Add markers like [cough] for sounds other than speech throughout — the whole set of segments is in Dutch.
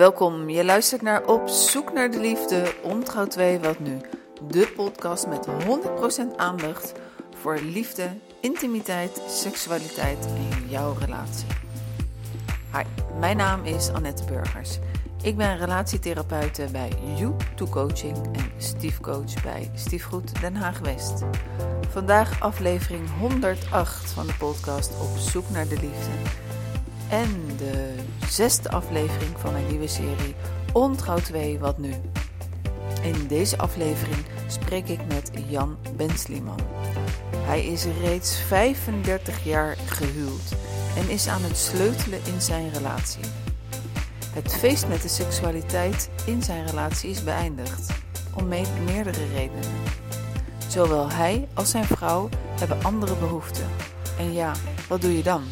Welkom, je luistert naar Op Zoek naar de Liefde, Ontrouw 2 Wat Nu. De podcast met 100% aandacht voor liefde, intimiteit, seksualiteit en jouw relatie. Hi, mijn naam is Annette Burgers. Ik ben relatietherapeute bij You2 Coaching en stiefcoach bij Stiefgoed Den Haag West. Vandaag aflevering 108 van de podcast Op Zoek naar de Liefde. En de zesde aflevering van mijn nieuwe serie Ontrouw 2 Wat Nu. In deze aflevering spreek ik met Jan Bensliman. Hij is reeds 35 jaar gehuwd en is aan het sleutelen in zijn relatie. Het feest met de seksualiteit in zijn relatie is beëindigd, om meerdere redenen. Zowel hij als zijn vrouw hebben andere behoeften. En ja, wat doe je dan?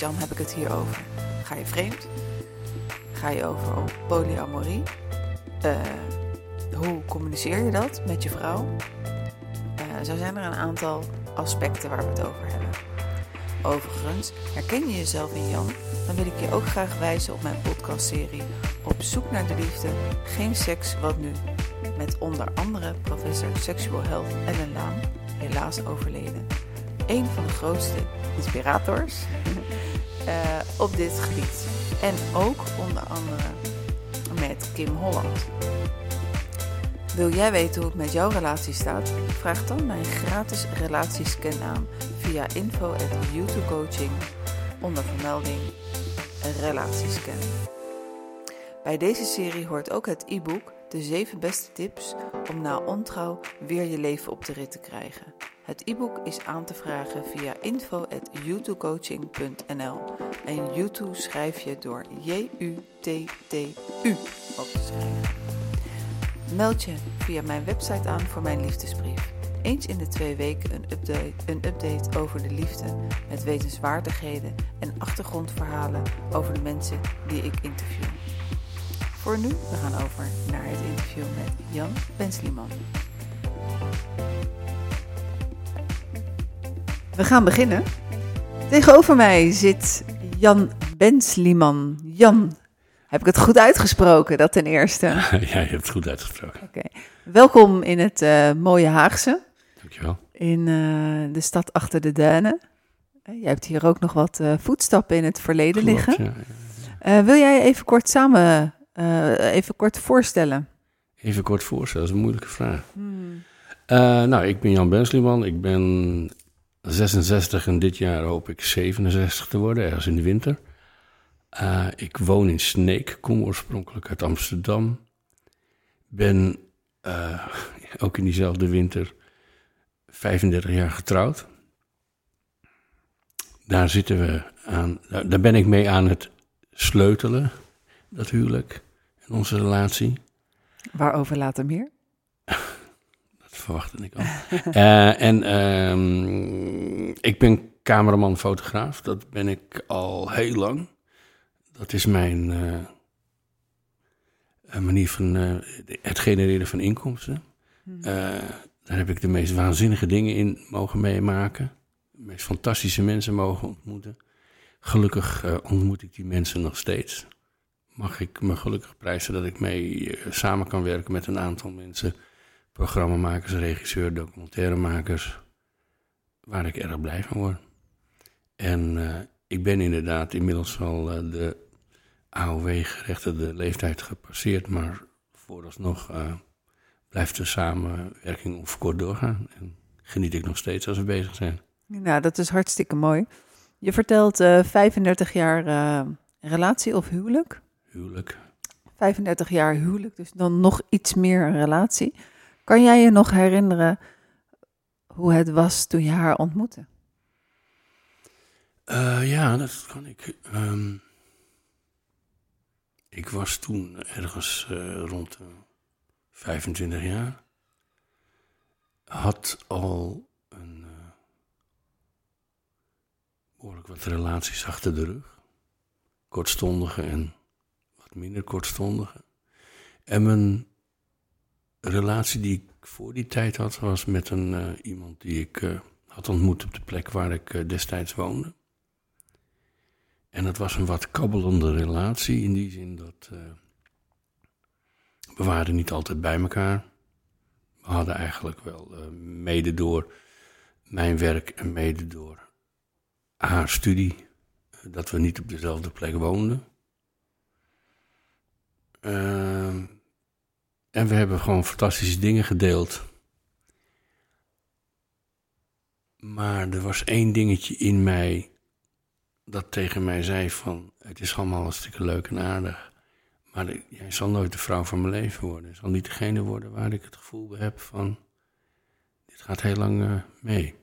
Jan heb ik het hier over. Ga je vreemd? Ga je over op polyamorie? Uh, hoe communiceer je dat met je vrouw? Uh, zo zijn er een aantal aspecten waar we het over hebben. Overigens, herken je jezelf in Jan? Dan wil ik je ook graag wijzen op mijn podcastserie Op zoek naar de liefde, geen seks, wat nu? Met onder andere professor Sexual Health Ellen Laan, helaas overleden. Een van de grootste inspirators uh, op dit gebied. En ook onder andere met Kim Holland. Wil jij weten hoe het met jouw relatie staat? Vraag dan mijn gratis relatiescan aan via info at Coaching onder vermelding relatiescan. Bij deze serie hoort ook het e-book De 7 beste tips om na ontrouw weer je leven op de rit te krijgen. Het e-book is aan te vragen via info.youtubecoaching.nl en YouTube schrijf je door J-U-T-T-U op te schrijven. Meld je via mijn website aan voor mijn liefdesbrief. Eens in de twee weken een update, een update over de liefde met wetenswaardigheden en achtergrondverhalen over de mensen die ik interview. Voor nu, we gaan over naar het interview met Jan Bensliman. We gaan beginnen. Tegenover mij zit Jan Bensliman. Jan, heb ik het goed uitgesproken, dat ten eerste? [laughs] ja, je hebt het goed uitgesproken. Oké. Welkom in het uh, mooie Haagse. Dankjewel. In uh, de stad achter de duinen. Uh, jij hebt hier ook nog wat voetstappen in het verleden Klopt, liggen. Ja, ja. wil jij even kort samen, even kort voorstellen? Even kort voorstellen, dat is een moeilijke vraag. Hmm. nou, ik ben Jan Bensliman. Ik ben 66 en dit jaar hoop ik 67 te worden, ergens in de winter. Uh, ik woon in Sneek, kom oorspronkelijk uit Amsterdam. Ben uh, [laughs] ook in diezelfde winter 35 jaar getrouwd. Daar zitten we aan, daar ben ik mee aan het sleutelen, dat huwelijk onze relatie. Waarover later meer? [laughs] verwachtte ik al. uh, en um, ik ben cameraman, fotograaf. Dat ben ik al heel lang. Dat is mijn uh, manier van uh, het genereren van inkomsten. Hmm. daar heb ik de meest waanzinnige dingen in mogen meemaken. De meest fantastische mensen mogen ontmoeten. Gelukkig ontmoet ik die mensen nog steeds. Mag ik me gelukkig prijzen dat ik mee samen kan werken met een aantal mensen programmamakers, regisseur, documentairemakers, waar ik erg blij van word. En uh, ik ben inderdaad inmiddels al uh, de AOW-gerechtigde leeftijd gepasseerd, maar vooralsnog uh, blijft de samenwerking onverkort doorgaan. En geniet ik nog steeds als we bezig zijn. Nou, dat is hartstikke mooi. Je vertelt 35 jaar relatie of huwelijk? Huwelijk. 35 jaar huwelijk, dus dan nog iets meer een relatie. Kan jij je nog herinneren hoe het was toen je haar ontmoette? Uh, ja, dat kan ik. Um, ik was toen ergens uh, rond uh, 25 jaar. Had al een behoorlijk wat relaties achter de rug. Kortstondige en minder kortstondige. En mijn relatie die ik voor die tijd had, was met een, uh, iemand die ik uh, had ontmoet op de plek waar ik uh, destijds woonde. En het was een wat kabbelende relatie in die zin dat we waren niet altijd bij elkaar. We hadden eigenlijk wel mede door mijn werk en mede door haar studie dat we niet op dezelfde plek woonden. Uh, en we hebben gewoon fantastische dingen gedeeld. Maar er was één dingetje in mij dat tegen mij zei van... het is allemaal een stukje leuk en aardig. Maar jij zal nooit de vrouw van mijn leven worden. Je zal niet degene worden waar ik het gevoel heb van... dit gaat heel lang uh, mee.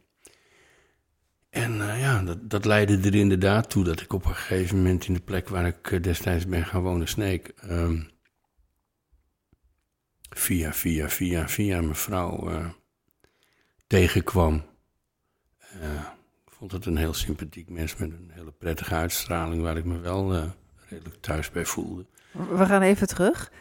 En uh, ja, dat, dat, leidde er inderdaad toe dat ik op een gegeven moment... in de plek waar ik uh, destijds ben gaan wonen, Sneek... Um, via, via, via, via mijn vrouw tegenkwam... Ik vond het een heel sympathiek mens met een hele prettige uitstraling, waar ik me wel redelijk thuis bij voelde. We gaan even terug,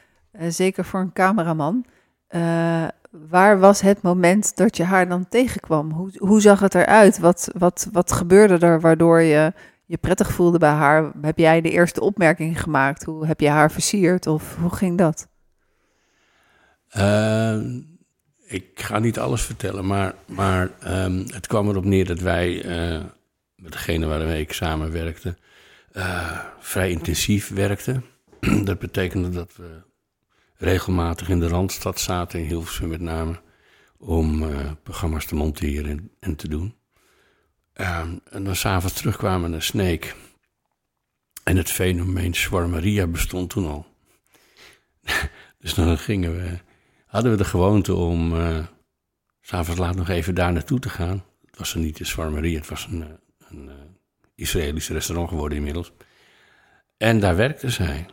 zeker voor een cameraman. Uh, waar was het moment dat je haar dan tegenkwam? Hoe, hoe zag het eruit? Wat, wat, wat gebeurde er waardoor je je prettig voelde bij haar? Heb jij de eerste opmerking gemaakt? Hoe heb je haar versierd of hoe ging dat? Ehm, ik ga niet alles vertellen, maar, maar um, het kwam erop neer dat wij uh, met degene waarmee ik samenwerkte, uh, vrij intensief werkten. [clears throat] dat betekende dat we regelmatig in de Randstad zaten, in Hilversum met name, om uh, programma's te monteren en, en te doen. Um, en dan s'avonds terugkwamen naar Sneek. En het fenomeen Swarmaria bestond toen al. [laughs] dus dan gingen we hadden we de gewoonte om uh, s'avonds laat nog even daar naartoe te gaan. Het was er niet de Swarmerie, het was een, eh, een Israëlisch restaurant geworden inmiddels. En daar werkte zij.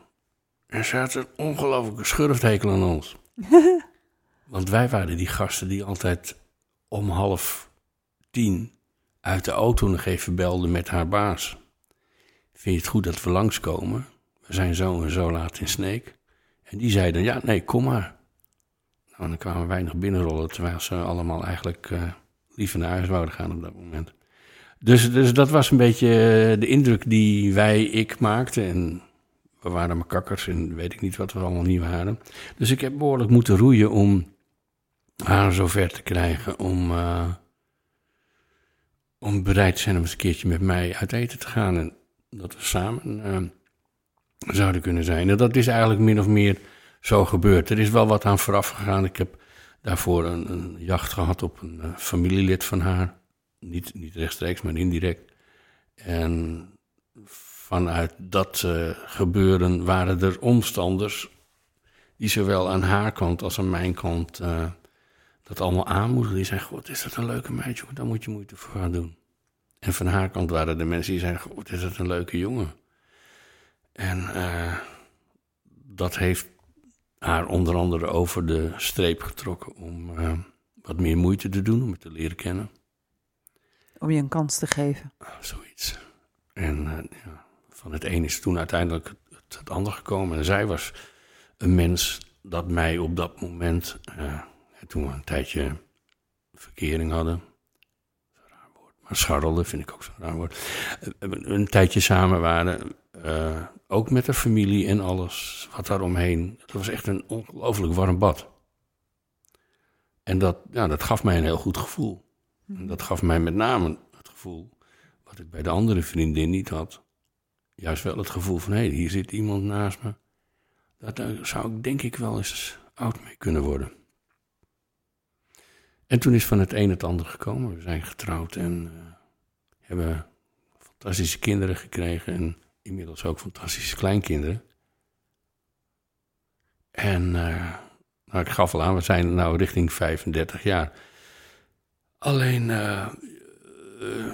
En ze had een ongelooflijke schurfthekel aan ons. [laughs] Want wij waren die gasten die altijd om half tien uit de auto nog even belden met haar baas. Vind je het goed dat we langskomen? We zijn zo en zo laat in Sneek. En die zei dan, ja, nee, kom maar. Nou, dan kwamen wij nog binnenrollen, terwijl ze allemaal eigenlijk uh, liever naar huis wouden gaan op dat moment. Dus, dus dat was een beetje eh, de indruk die wij, ik maakte. En we waren maar kakkers en weet ik niet wat we allemaal niet waren. Dus ik heb behoorlijk moeten roeien om haar zover te krijgen om, uh, om bereid te zijn om eens een keertje met mij uit eten te gaan. En dat we samen uh, zouden kunnen zijn. En dat is eigenlijk min of meer zo gebeurd. Er is wel wat aan vooraf gegaan. Ik heb daarvoor een, een jacht gehad op een uh, familielid van haar. Niet, niet rechtstreeks, maar indirect. En vanuit dat uh, gebeuren waren er omstanders die zowel aan haar kant als aan mijn kant uh, dat allemaal aanmoedigen. Die zeiden, god, is dat een leuke meid, Daar moet je moeite voor gaan doen. En van haar kant waren er mensen die zeiden, god, is dat een leuke jongen. En dat heeft haar onder andere over de streep getrokken om uh, wat meer moeite te doen, om het te leren kennen. Om je een kans te geven. zoiets. En ja, van het een is toen uiteindelijk het, het ander gekomen. En zij was een mens dat mij op dat moment, uh, toen we een tijdje verkering hadden, raar woord, maar scharrelde vind ik ook zo'n raar woord, een tijdje samen waren, ook met de familie en alles wat daaromheen. Het was echt een ongelooflijk warm bad. En dat, ja, dat gaf mij een heel goed gevoel. En dat gaf mij met name het gevoel, wat ik bij de andere vriendin niet had. Juist wel het gevoel van, hé, hey, hier zit iemand naast me. Daar zou ik denk ik wel eens oud mee kunnen worden. En toen is van het een het ander gekomen. We zijn getrouwd en uh, hebben fantastische kinderen gekregen. En inmiddels ook fantastische kleinkinderen. En uh, nou, ik gaf al aan, we zijn nou richting 35 jaar. Alleen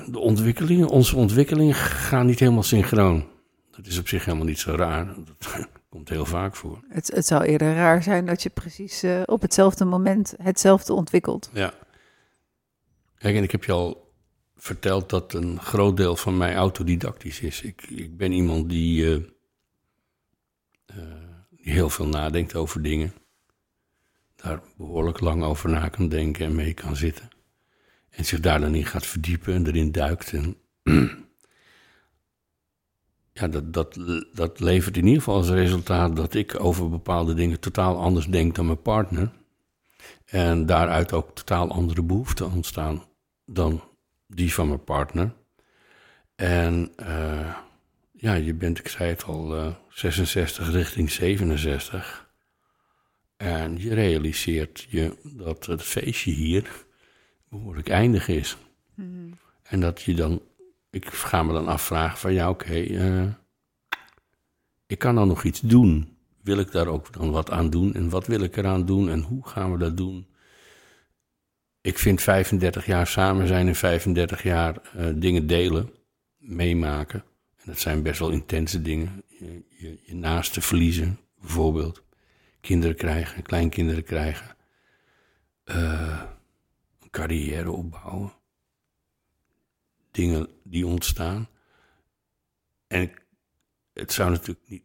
de ontwikkelingen, onze ontwikkelingen gaan niet helemaal synchroon. Dat is op zich helemaal niet zo raar. Dat [laughs] komt heel vaak voor. Het, het zou eerder raar zijn dat je precies uh, op hetzelfde moment hetzelfde ontwikkelt. Ja. Kijk, en ik heb je al verteld dat een groot deel van mij autodidactisch is. Ik, ik ben iemand die, uh, uh, die heel veel nadenkt over dingen. Daar behoorlijk lang over na kan denken en mee kan zitten. En zich daar dan in gaat verdiepen en erin duikt. En [clears throat] ja, dat, dat, dat levert in ieder geval als resultaat dat ik over bepaalde dingen totaal anders denk dan mijn partner. En daaruit ook totaal andere behoeften ontstaan dan die van mijn partner. En uh, ja, je bent, ik zei het al, uh, 66 richting 67. En je realiseert je dat het feestje hier behoorlijk eindig is. Mm. En dat je dan, ik ga me dan afvragen van ja, oké, uh, ik kan dan nog iets doen. Wil ik daar ook dan wat aan doen? En wat wil ik eraan doen? En hoe gaan we dat doen? Ik vind 35 jaar samen zijn en 35 jaar uh, dingen delen, meemaken. En dat zijn best wel intense dingen. Je, je, je naaste verliezen, bijvoorbeeld. Kinderen krijgen, kleinkinderen krijgen. Uh, een carrière opbouwen. Dingen die ontstaan. En het zou natuurlijk niet.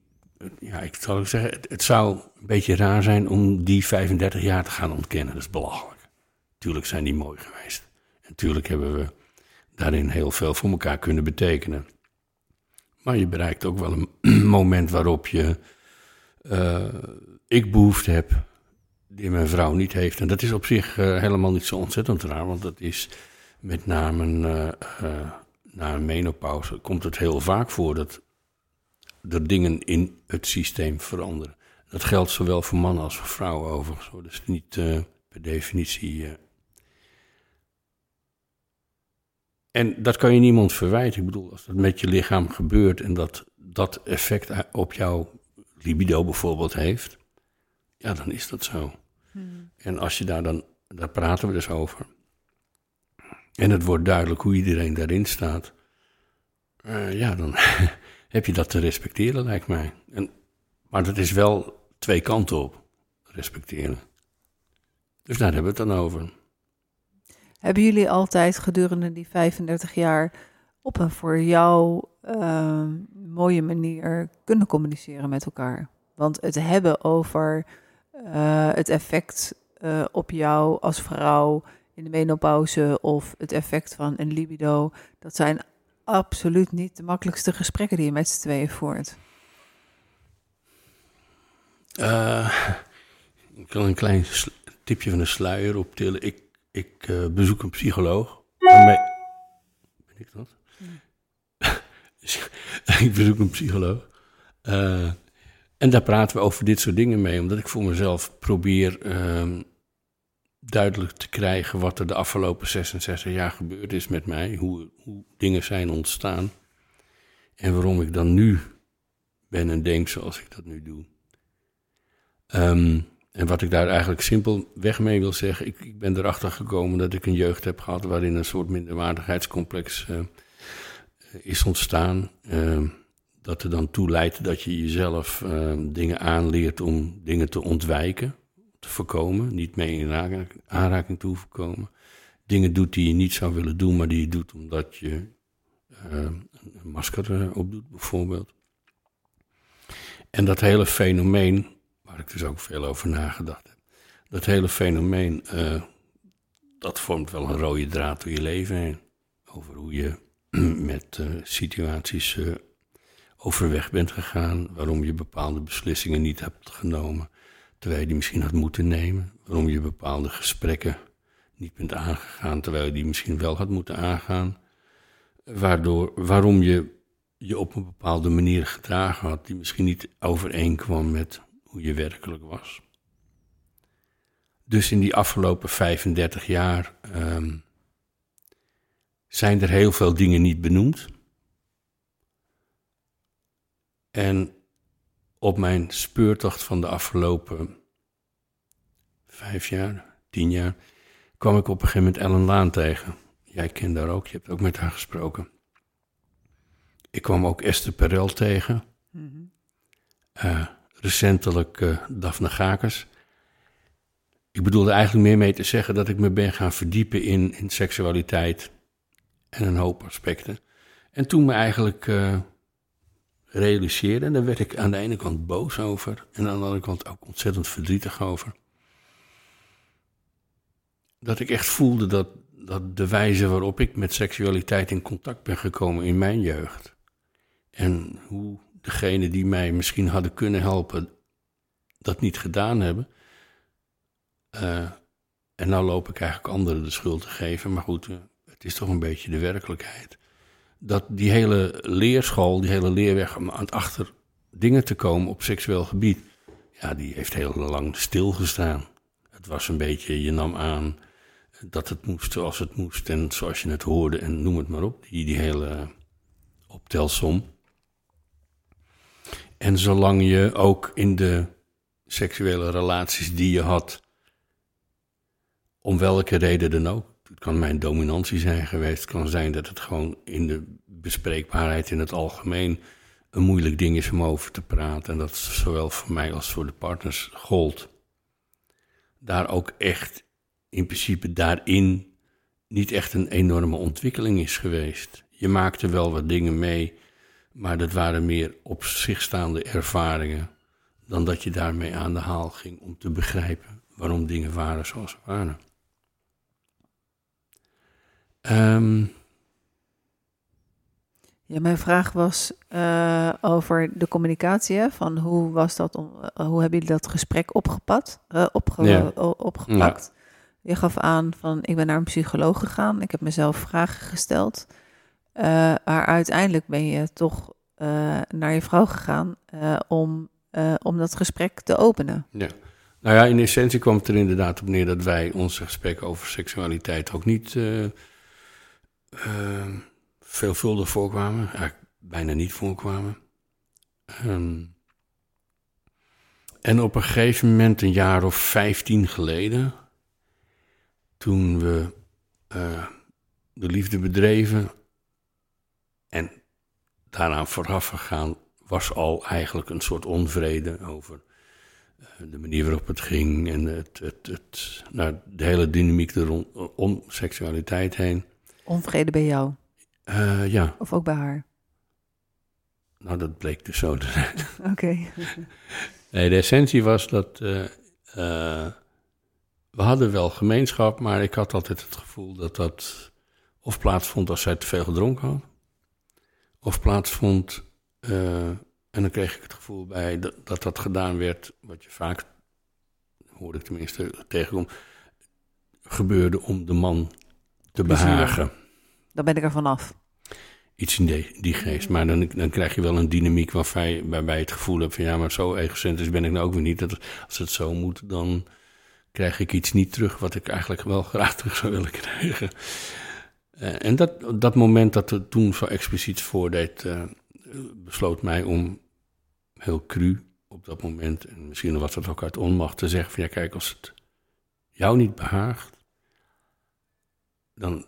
Ja, ik zal zeggen, het, zou een beetje raar zijn om die 35 jaar te gaan ontkennen. Dat is belachelijk. Tuurlijk zijn die mooi geweest. En tuurlijk hebben we daarin heel veel voor elkaar kunnen betekenen. Maar je bereikt ook wel een [clears throat] moment waarop je. Uh, ik behoefte heb die mijn vrouw niet heeft. En dat is op zich uh, helemaal niet zo ontzettend raar, want dat is met name uh, na een menopauze komt het heel vaak voor dat er dingen in het systeem veranderen. Dat geldt zowel voor mannen als voor vrouwen overigens. Dus niet per definitie. En dat kan je niemand verwijten. Ik bedoel, als dat met je lichaam gebeurt en dat dat effect op jouw libido bijvoorbeeld heeft, ja, dan is dat zo. Hmm. En als je daar dan, daar praten we dus over. En het wordt duidelijk hoe iedereen daarin staat. Uh, ja, dan [laughs] heb je dat te respecteren, lijkt mij. En, maar dat is wel twee kanten op, respecteren. Dus daar hebben we het dan over. Hebben jullie altijd gedurende die 35 jaar op een voor jou uh, mooie manier kunnen communiceren met elkaar? Want het hebben over uh, het effect uh, op jou als vrouw in de menopauze of het effect van een libido, dat zijn absoluut niet de makkelijkste gesprekken die je met z'n tweeën voert. Uh, ik kan een klein tipje van de sluier optillen. Ik, ik uh, bezoek een psycholoog. Waarmee... Ben ik dat? [laughs] ik bezoek een psycholoog. Uh, en daar praten we over dit soort dingen mee, omdat ik voor mezelf probeer uh, duidelijk te krijgen wat er de afgelopen 66 jaar gebeurd is met mij, hoe, hoe dingen zijn ontstaan en waarom ik dan nu ben en denk zoals ik dat nu doe. Um, en wat ik daar eigenlijk simpelweg mee wil zeggen, ik, ik, ben erachter gekomen dat ik een jeugd heb gehad waarin een soort minderwaardigheidscomplex uh, is ontstaan. Uh, dat er dan toe leidt dat je jezelf uh, dingen aanleert om dingen te ontwijken, voorkomen, niet mee in aanraking, te hoeven komen. Dingen doet die je niet zou willen doen, maar die je doet omdat je uh, een masker uh, opdoet, bijvoorbeeld. En dat hele fenomeen, waar ik dus ook veel over nagedacht heb, dat hele fenomeen, dat vormt wel een rode draad door je leven heen. Over hoe je [clears throat] met situaties overweg bent gegaan, waarom je bepaalde beslissingen niet hebt genomen, terwijl je die misschien had moeten nemen, waarom je bepaalde gesprekken niet bent aangegaan, terwijl je die misschien wel had moeten aangaan, waardoor, waarom je je op een bepaalde manier gedragen had, die misschien niet overeenkwam met hoe je werkelijk was. Dus in die afgelopen 35 jaar um, zijn er heel veel dingen niet benoemd. En op mijn speurtocht van de afgelopen vijf jaar, tien jaar, kwam ik op een gegeven moment Ellen Laan tegen. Jij kent haar ook, je hebt ook met haar gesproken. Ik kwam ook Esther Perel tegen. Mm uh, recentelijk uh, Daphne Gakers. Ik bedoelde eigenlijk meer mee te zeggen dat ik me ben gaan verdiepen in, in seksualiteit en een hoop aspecten. En toen me eigenlijk uh, realiseerde. En daar werd ik aan de ene kant boos over en aan de andere kant ook ontzettend verdrietig over. Dat ik echt voelde dat, dat de wijze waarop ik met seksualiteit in contact ben gekomen in mijn jeugd En hoe degene die mij misschien hadden kunnen helpen, dat niet gedaan hebben. Uh, en nou loop ik eigenlijk anderen de schuld te geven. Maar goed, uh, het is toch een beetje de werkelijkheid. Dat die hele leerschool, die hele leerweg om aan het achter dingen te komen op seksueel gebied, ja, die heeft heel lang stilgestaan. Het was een beetje, je nam aan dat het moest zoals het moest en zoals je het hoorde en noem het maar op, die, die hele optelsom. En zolang je ook in de seksuele relaties die je had, om welke reden dan ook, het kan mijn dominantie zijn geweest, het kan zijn dat het gewoon in de bespreekbaarheid in het algemeen een moeilijk ding is om over te praten. En dat zowel voor mij als voor de partners gold. Daar ook echt, in principe daarin, niet echt een enorme ontwikkeling is geweest. Je maakte wel wat dingen mee, maar dat waren meer op zich staande ervaringen. Dan dat je daarmee aan de haal ging om te begrijpen waarom dingen waren zoals ze waren. Um, ja, mijn vraag was uh, over de communicatie. Hè? Van hoe was dat? Om, uh, hoe hebben jullie dat gesprek opgepakt? Uh, opge ja. opgepakt? Ja. Je gaf aan van ik ben naar een psycholoog gegaan. Ik heb mezelf vragen gesteld. maar uiteindelijk ben je toch naar je vrouw gegaan om, om dat gesprek te openen. Ja. Nou ja, in essentie kwam het er inderdaad op neer dat wij onze gesprek over seksualiteit ook niet veelvuldig voorkwamen, eigenlijk bijna niet voorkwamen. Um, en op een gegeven moment, een jaar of vijftien geleden, toen we uh, de liefde bedreven en daaraan vooraf gegaan, was al eigenlijk een soort onvrede over uh, de manier waarop het ging en het, het, het, nou, de hele dynamiek er om seksualiteit heen. Onvrede bij jou? Uh, ja. Of ook bij haar? Nou, dat bleek dus zo te zijn. [laughs] [laughs] Oké. nee, de essentie was dat uh, uh, we hadden wel gemeenschap, maar ik had altijd het gevoel dat dat of plaatsvond als zij te veel gedronken had, of plaatsvond, en dan kreeg ik het gevoel bij dat, dat dat gedaan werd, wat je vaak, hoorde ik tenminste tegenkom, gebeurde om de man te behagen. Dan ben ik er vanaf. Iets in die, die geest. Maar dan, dan krijg je wel een dynamiek waarbij, waarbij je het gevoel hebt van ja, maar zo egocentrisch ben ik nou ook weer niet. Dat als het zo moet, dan krijg ik iets niet terug wat ik eigenlijk wel [laughs] graag terug zou willen krijgen. Uh, en dat, dat moment dat het toen zo expliciet voordeed, uh, besloot mij om heel cru op dat moment, en misschien was dat ook uit onmacht, te zeggen van ja, kijk, als het jou niet behaagt, dan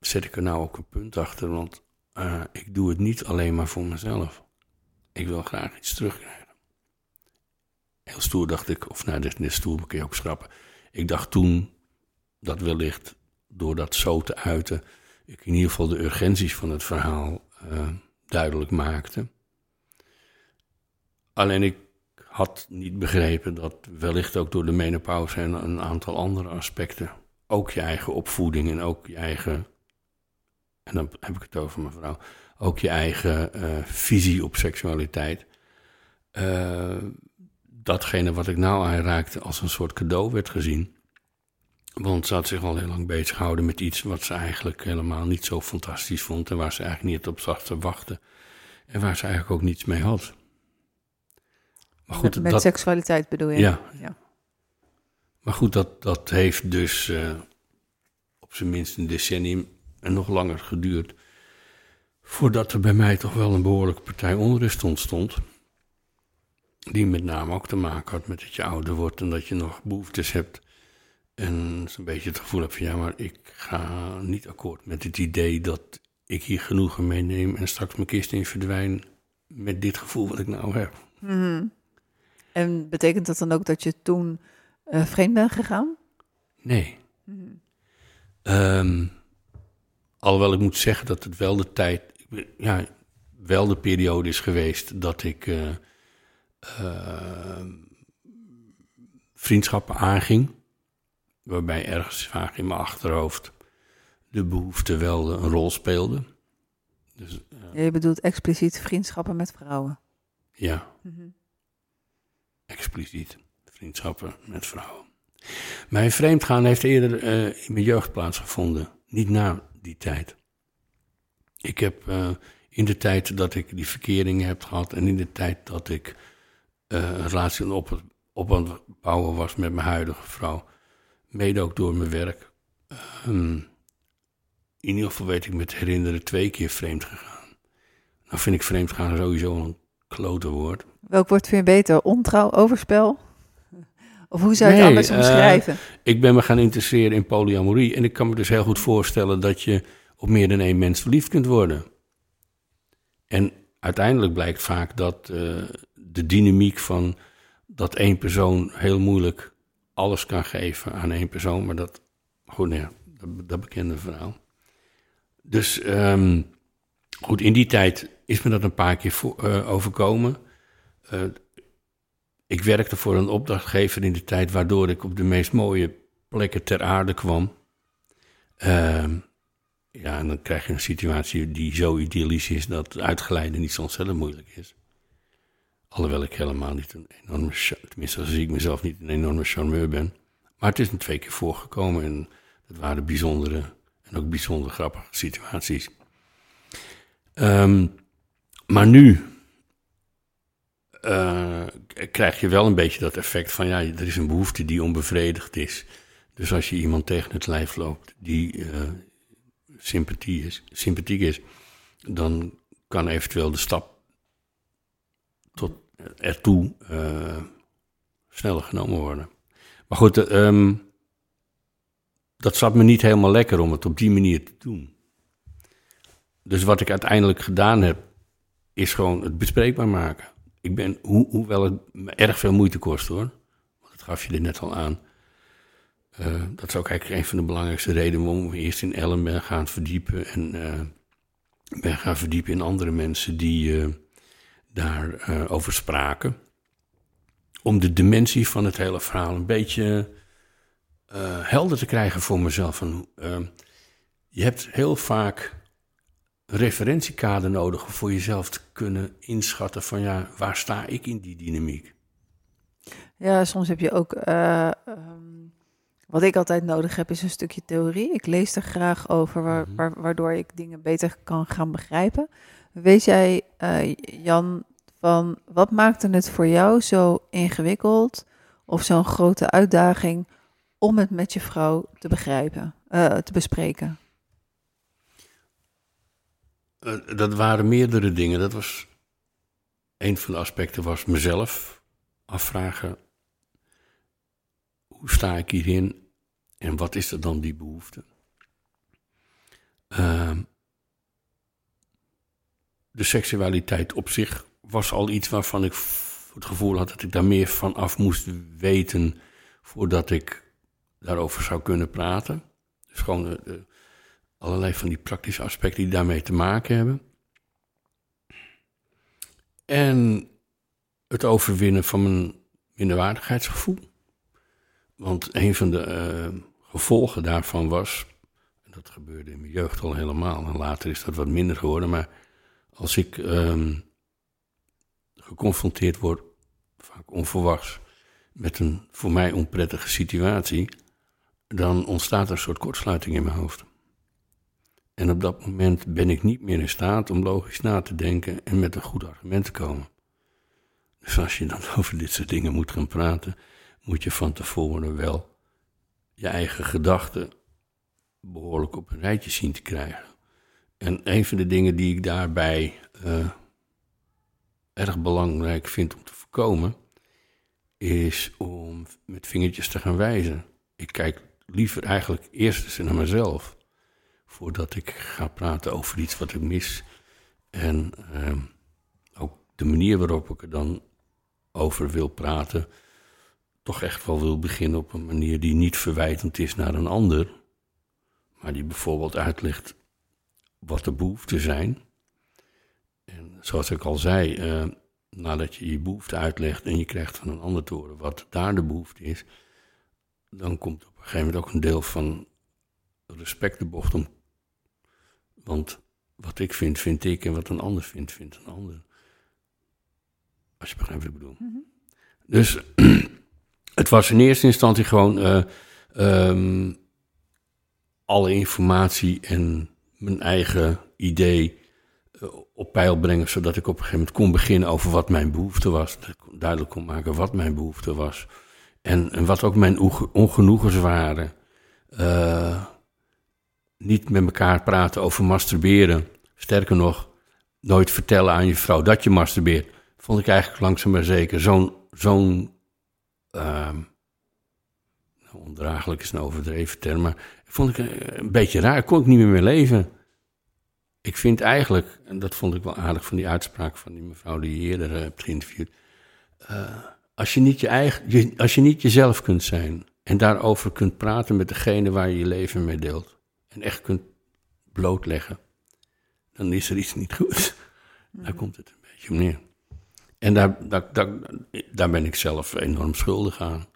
zet ik er nou ook een punt achter, want uh, ik doe het niet alleen maar voor mezelf. Ik wil graag iets terugkrijgen. Heel stoer dacht ik, of nou, dit, dit stoer kun je ook schrappen. Ik dacht toen dat wellicht door dat zo te uiten, ik in ieder geval de urgenties van het verhaal uh, duidelijk maakte. Alleen ik had niet begrepen dat wellicht ook door de menopauze en een aantal andere aspecten, ook je eigen opvoeding en ook je eigen en dan heb ik het over mevrouw, ook je eigen uh, visie op seksualiteit. Uh, datgene wat ik nou aanraakte als een soort cadeau werd gezien. Want ze had zich al heel lang bezig gehouden met iets wat ze eigenlijk helemaal niet zo fantastisch vond. En waar ze eigenlijk niet op zag te wachten. En waar ze eigenlijk ook niets mee had. Maar goed, met, met seksualiteit bedoel je? Ja. ja. Maar goed, dat, dat heeft dus uh, op zijn minst een decennium en nog langer geduurd. Voordat er bij mij toch wel een behoorlijke partij onrust ontstond. Die met name ook te maken had met dat je ouder wordt en dat je nog behoeftes hebt. En zo'n beetje het gevoel heb van ja, maar ik ga niet akkoord met het idee dat ik hier genoegen meeneem en straks mijn kist in verdwijn met dit gevoel wat ik nou heb. Mm En betekent dat dan ook dat je toen uh, vreemd bent gegaan? Nee. Mm um, Alhoewel ik moet zeggen dat het wel de tijd, ja, wel de periode is geweest dat ik uh, uh, vriendschappen aanging. Waarbij ergens vaak in mijn achterhoofd de behoefte wel een rol speelde. Dus, eh, je bedoelt expliciet vriendschappen met vrouwen. ja, Mhm. expliciet vriendschappen met vrouwen. Mijn vreemdgaan heeft eerder eh, in mijn jeugd plaatsgevonden, niet na die tijd. Ik heb eh, in de tijd dat ik die verkeringen heb gehad en in de tijd dat ik eh, een relatie op, op aan het bouwen was met mijn huidige vrouw, mede ook door mijn werk, ehm, in ieder geval weet ik me te herinneren twee keer vreemd gegaan. Nou vind ik vreemd gaan sowieso een klote woord. Welk woord vind je beter? Ontrouw, overspel? Of hoe zou je het Nee, anders eh, omschrijven? Ik ben me gaan interesseren in polyamorie. En ik kan me dus heel goed voorstellen dat je op meer dan één mens verliefd kunt worden. En uiteindelijk blijkt vaak dat eh, de dynamiek van dat één persoon heel moeilijk alles kan geven aan één persoon. Maar dat, goed, nou ja, dat, dat bekende verhaal. Dus ehm, goed, in die tijd is me dat een paar keer voor, eh, overkomen. Ik werkte voor een opdrachtgever in de tijd waardoor ik op de meest mooie plekken ter aarde kwam. Ehm, ja, en dan krijg je een situatie die zo idyllisch is dat uitgeleiden niet zo ontzettend moeilijk is. Alhoewel ik helemaal niet een enorme, tenminste zie ik mezelf niet een enorme charmeur ben. Maar het is me twee keer voorgekomen en dat waren bijzondere en ook bijzonder grappige situaties. Ehm, maar nu eh, krijg je wel een beetje dat effect van ja, er is een behoefte die onbevredigd is. Dus als je iemand tegen het lijf loopt die eh, sympathie is, sympathiek is, dan kan eventueel de stap tot ertoe eh, sneller genomen worden. Maar goed, eh, ehm, dat zat me niet helemaal lekker om het op die manier te doen. Dus wat ik uiteindelijk gedaan heb, is gewoon het bespreekbaar maken. Ik ben, ho hoewel het me erg veel moeite kost hoor, want dat gaf je er net al aan. Eh, dat is ook eigenlijk een van de belangrijkste redenen waarom we eerst in Ellen ben gaan verdiepen en eh, ben gaan verdiepen in andere mensen die daar eh, over spraken. Om de dimensie van het hele verhaal een beetje helder te krijgen voor mezelf. Je hebt heel vaak referentiekader nodig om voor jezelf te kunnen inschatten van ja, waar sta ik in die dynamiek? Ja, soms heb je ook. eh, ehm, wat ik altijd nodig heb, is een stukje theorie. Ik lees er graag over, Mhm. waar- waardoor ik dingen beter kan gaan begrijpen. Weet jij, eh, Jan, van wat maakte het voor jou zo ingewikkeld of zo'n grote uitdaging om het met je vrouw te begrijpen, eh, te bespreken? Eh, dat waren meerdere dingen. Dat was een van de aspecten was mezelf afvragen hoe sta ik hierin en wat is er dan die behoefte? Ehm, de seksualiteit op zich was al iets waarvan ik het gevoel had dat ik daar meer van af moest weten voordat ik daarover zou kunnen praten. Dus gewoon de, de- allerlei van die praktische aspecten die daarmee te maken hebben. En het overwinnen van mijn minderwaardigheidsgevoel. Want een van de eh, gevolgen daarvan was, en dat gebeurde in mijn jeugd al helemaal, en later is dat wat minder geworden, maar als ik ehm, geconfronteerd word, vaak onverwachts, met een voor mij onprettige situatie, dan ontstaat er een soort kortsluiting in mijn hoofd. En op dat moment ben ik niet meer in staat om logisch na te denken en met een goed argument te komen. Dus als je dan [laughs] over dit soort dingen moet gaan praten, moet je van tevoren wel je eigen gedachten behoorlijk op een rijtje zien te krijgen. En een van de dingen die ik daarbij eh, erg belangrijk vind om te voorkomen, is om met vingertjes te gaan wijzen. Ik kijk liever eigenlijk eerst eens naar mezelf, voordat ik ga praten over iets wat ik mis. En ehm, ook de manier waarop ik er dan over wil praten, toch echt wel wil beginnen op een manier die niet verwijtend is naar een ander, maar die bijvoorbeeld uitlegt wat de behoeften zijn. En zoals ik al zei, eh, nadat je je behoefte uitlegt en je krijgt van een ander te horen wat daar de behoefte is, dan komt op een gegeven moment ook een deel van respect de bocht om. Want wat ik vind, vind ik. En wat een ander vindt, vindt een ander. Als je begrijpt wat ik bedoel. Mhm. Dus [clears throat] het was in eerste instantie gewoon eh, ehm, alle informatie en mijn eigen idee eh, op peil brengen, zodat ik op een gegeven moment kon beginnen over wat mijn behoefte was. Dat ik duidelijk kon maken wat mijn behoefte was. En, en wat ook mijn onge- ongenoegens waren. Eh, niet met elkaar praten over masturberen. Sterker nog, nooit vertellen aan je vrouw dat je masturbeert. Vond ik eigenlijk langzaam maar zeker zo'n zo'n ehm, nou, ondraaglijk is een overdreven term, maar vond ik eh, een beetje raar. Kon ik niet meer mee leven. Ik vind eigenlijk, en dat vond ik wel aardig van die uitspraak van die mevrouw die je eerder eh, hebt geïnterviewd. eh, als, je niet je eigen, als je niet jezelf kunt zijn en daarover kunt praten met degene waar je je leven mee deelt. En echt kunt blootleggen, dan is er iets niet goed. Daar komt het een beetje op neer. En daar, daar, daar, daar ben ik zelf enorm schuldig aan,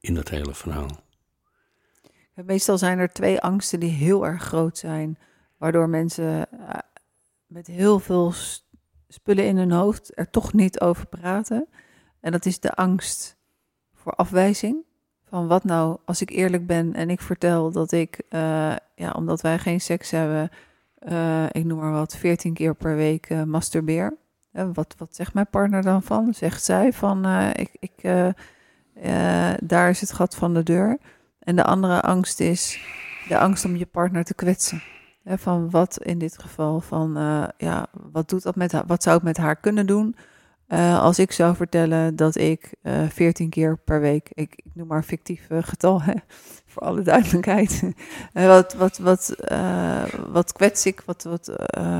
in dat hele verhaal. Meestal zijn er twee angsten die heel erg groot zijn, waardoor mensen eh, met heel veel spullen in hun hoofd er toch niet over praten. En dat is de angst voor afwijzing. Van wat nou als ik eerlijk ben en ik vertel dat ik, eh, ja, omdat wij geen seks hebben, eh, ik noem maar wat, 14 keer per week eh, masturbeer. Wat, wat zegt mijn partner dan van? Zegt zij van, ik, ik, daar is het gat van de deur. En de andere angst is de angst om je partner te kwetsen. Van wat in dit geval, van ja, wat doet dat met haar, wat zou het met haar kunnen doen? Eh, als ik zou vertellen dat ik eh 14 keer per week, ik, ik noem maar een fictief eh, getal, hè, [laughs] voor alle duidelijkheid. [laughs] Wat, wat, wat, wat kwets ik, wat, wat,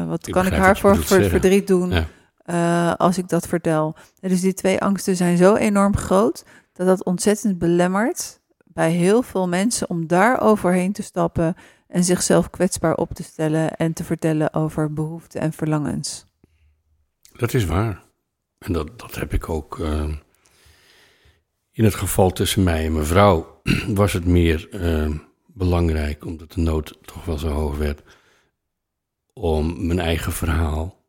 wat Ik kan ik haar voor, verdriet doen? Ja. als ik dat vertel. En Dus die twee angsten zijn zo enorm groot dat dat ontzettend belemmert bij heel veel mensen om daar overheen te stappen en zichzelf kwetsbaar op te stellen en te vertellen over behoeften en verlangens. Dat is waar. En dat, dat heb ik ook. eh, in het geval tussen mij en mijn vrouw [clears throat] was het meer eh, belangrijk, omdat de nood toch wel zo hoog werd, om mijn eigen verhaal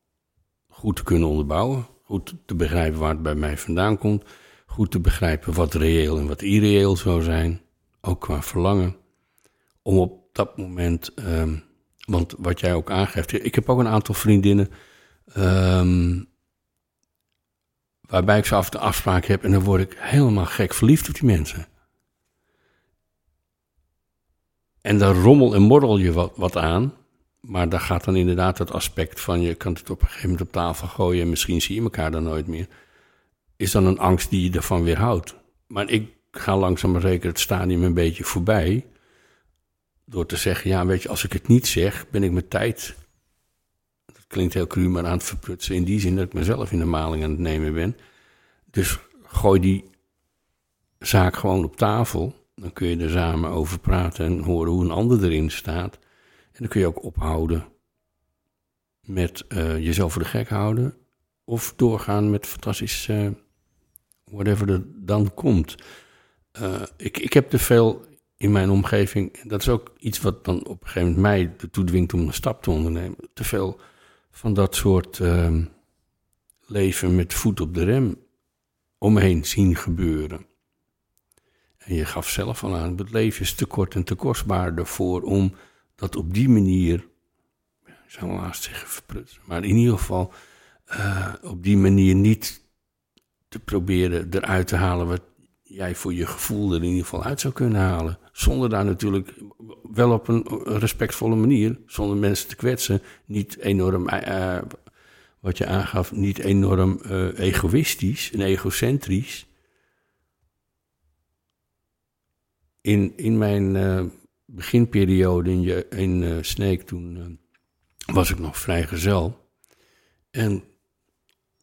goed te kunnen onderbouwen. Goed te begrijpen waar het bij mij vandaan komt. Goed te begrijpen wat reëel en wat irreëel zou zijn. Ook qua verlangen. Om op dat moment, ehm, want wat jij ook aangeeft, ik heb ook een aantal vriendinnen. ehm, waarbij ik zo af toe afspraak heb en dan word ik helemaal gek verliefd op die mensen. En dan rommel en morrel je wat, wat aan, maar daar gaat dan inderdaad het aspect van je kan het op een gegeven moment op tafel gooien en misschien zie je elkaar dan nooit meer. Is dan een angst die je ervan weerhoudt. Maar ik ga langzaam maar zeker het stadium een beetje voorbij. Door te zeggen, ja weet je, als ik het niet zeg, ben ik mijn tijd dat klinkt heel cru, maar aan het verprutsen. In die zin dat ik mezelf in de maling aan het nemen ben. Dus gooi die zaak gewoon op tafel. Dan kun je er samen over praten en horen hoe een ander erin staat. En dan kun je ook ophouden met eh, jezelf voor de gek houden. Of doorgaan met fantastisch, eh, whatever er dan komt. Eh, ik, ik heb te veel in mijn omgeving. Dat is ook iets wat dan op een gegeven moment mij ertoe dwingt om een stap te ondernemen. Te veel van dat soort ehm, leven met voet op de rem omheen zien gebeuren. En je gaf zelf al aan, het leven is te kort en te kostbaar ervoor om dat op die manier, ik zou wel haast zeggen verprutsen, maar in ieder geval eh, op die manier niet te proberen eruit te halen wat jij voor je gevoel er in ieder geval uit zou kunnen halen. Zonder daar natuurlijk wel op een respectvolle manier, zonder mensen te kwetsen, niet enorm, eh, eh, wat je aangaf, niet enorm eh, egoïstisch en egocentrisch. In, in mijn beginperiode in, je, in Sneek, toen was ik nog vrijgezel. En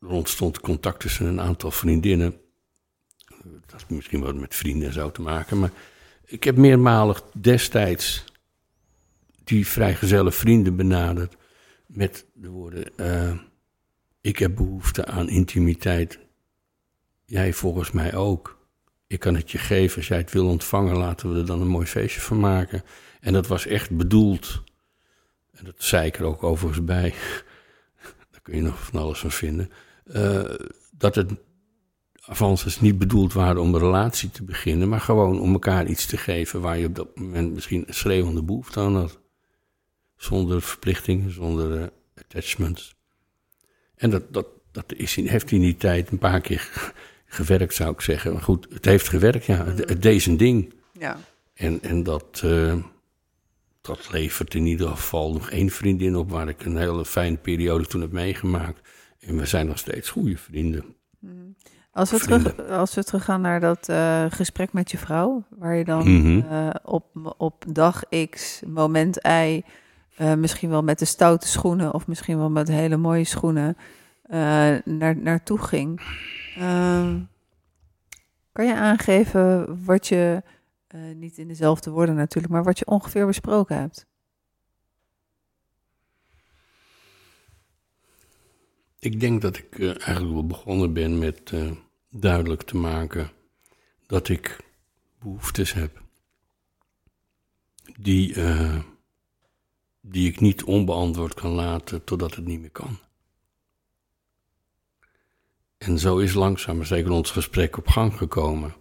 er ontstond contact tussen een aantal vriendinnen. Misschien wat met vrienden en zo te maken, maar ik heb meermalig destijds die vrijgezelle vrienden benaderd met de woorden: eh, Ik heb behoefte aan intimiteit. Jij volgens mij ook. Ik kan het je geven als jij het wil ontvangen. Laten we er dan een mooi feestje van maken. En dat was echt bedoeld en dat zei ik er ook overigens bij, [laughs] daar kun je nog van alles van vinden, uh, dat het avances niet bedoeld waren om een relatie te beginnen, maar gewoon om elkaar iets te geven waar je op dat moment misschien een schreeuwende behoefte aan had. Zonder verplichtingen, zonder uh, attachments. En dat, dat, dat is, heeft in die tijd een paar keer gewerkt, zou ik zeggen. Maar goed, het heeft gewerkt, ja. Het, het deed zijn ding. Ja. En, en dat, uh, dat levert in ieder geval nog één vriendin op... waar ik een hele fijne periode toen heb meegemaakt. En we zijn nog steeds goede vrienden. Als we, terug, als we teruggaan naar dat uh, gesprek met je vrouw... waar je dan mm -hmm. uh, op, op dag X, moment Y... misschien wel met de stoute schoenen... of misschien wel met hele mooie schoenen... naar, naartoe ging... Uh, kan je aangeven wat je, niet in dezelfde woorden natuurlijk, maar wat je ongeveer besproken hebt? Ik denk dat ik uh, eigenlijk wel begonnen ben met uh, duidelijk te maken dat ik behoeftes heb die, die ik niet onbeantwoord kan laten totdat het niet meer kan. En zo is langzaam maar zeker ons gesprek op gang gekomen.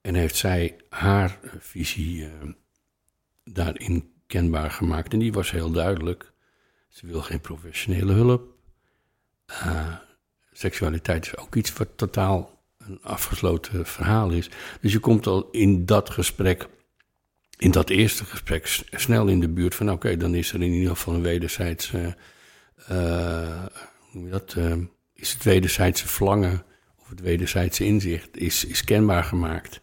En heeft zij haar visie uh, daarin kenbaar gemaakt. En die was heel duidelijk. Ze wil geen professionele hulp. Uh, seksualiteit is ook iets wat totaal een afgesloten verhaal is. Dus je komt al in dat gesprek, in dat eerste gesprek, snel in de buurt van: oké, okay, dan is er in ieder geval een wederzijdse. Uh, je dat? is het wederzijdse verlangen of het wederzijdse inzicht is, is kenbaar gemaakt.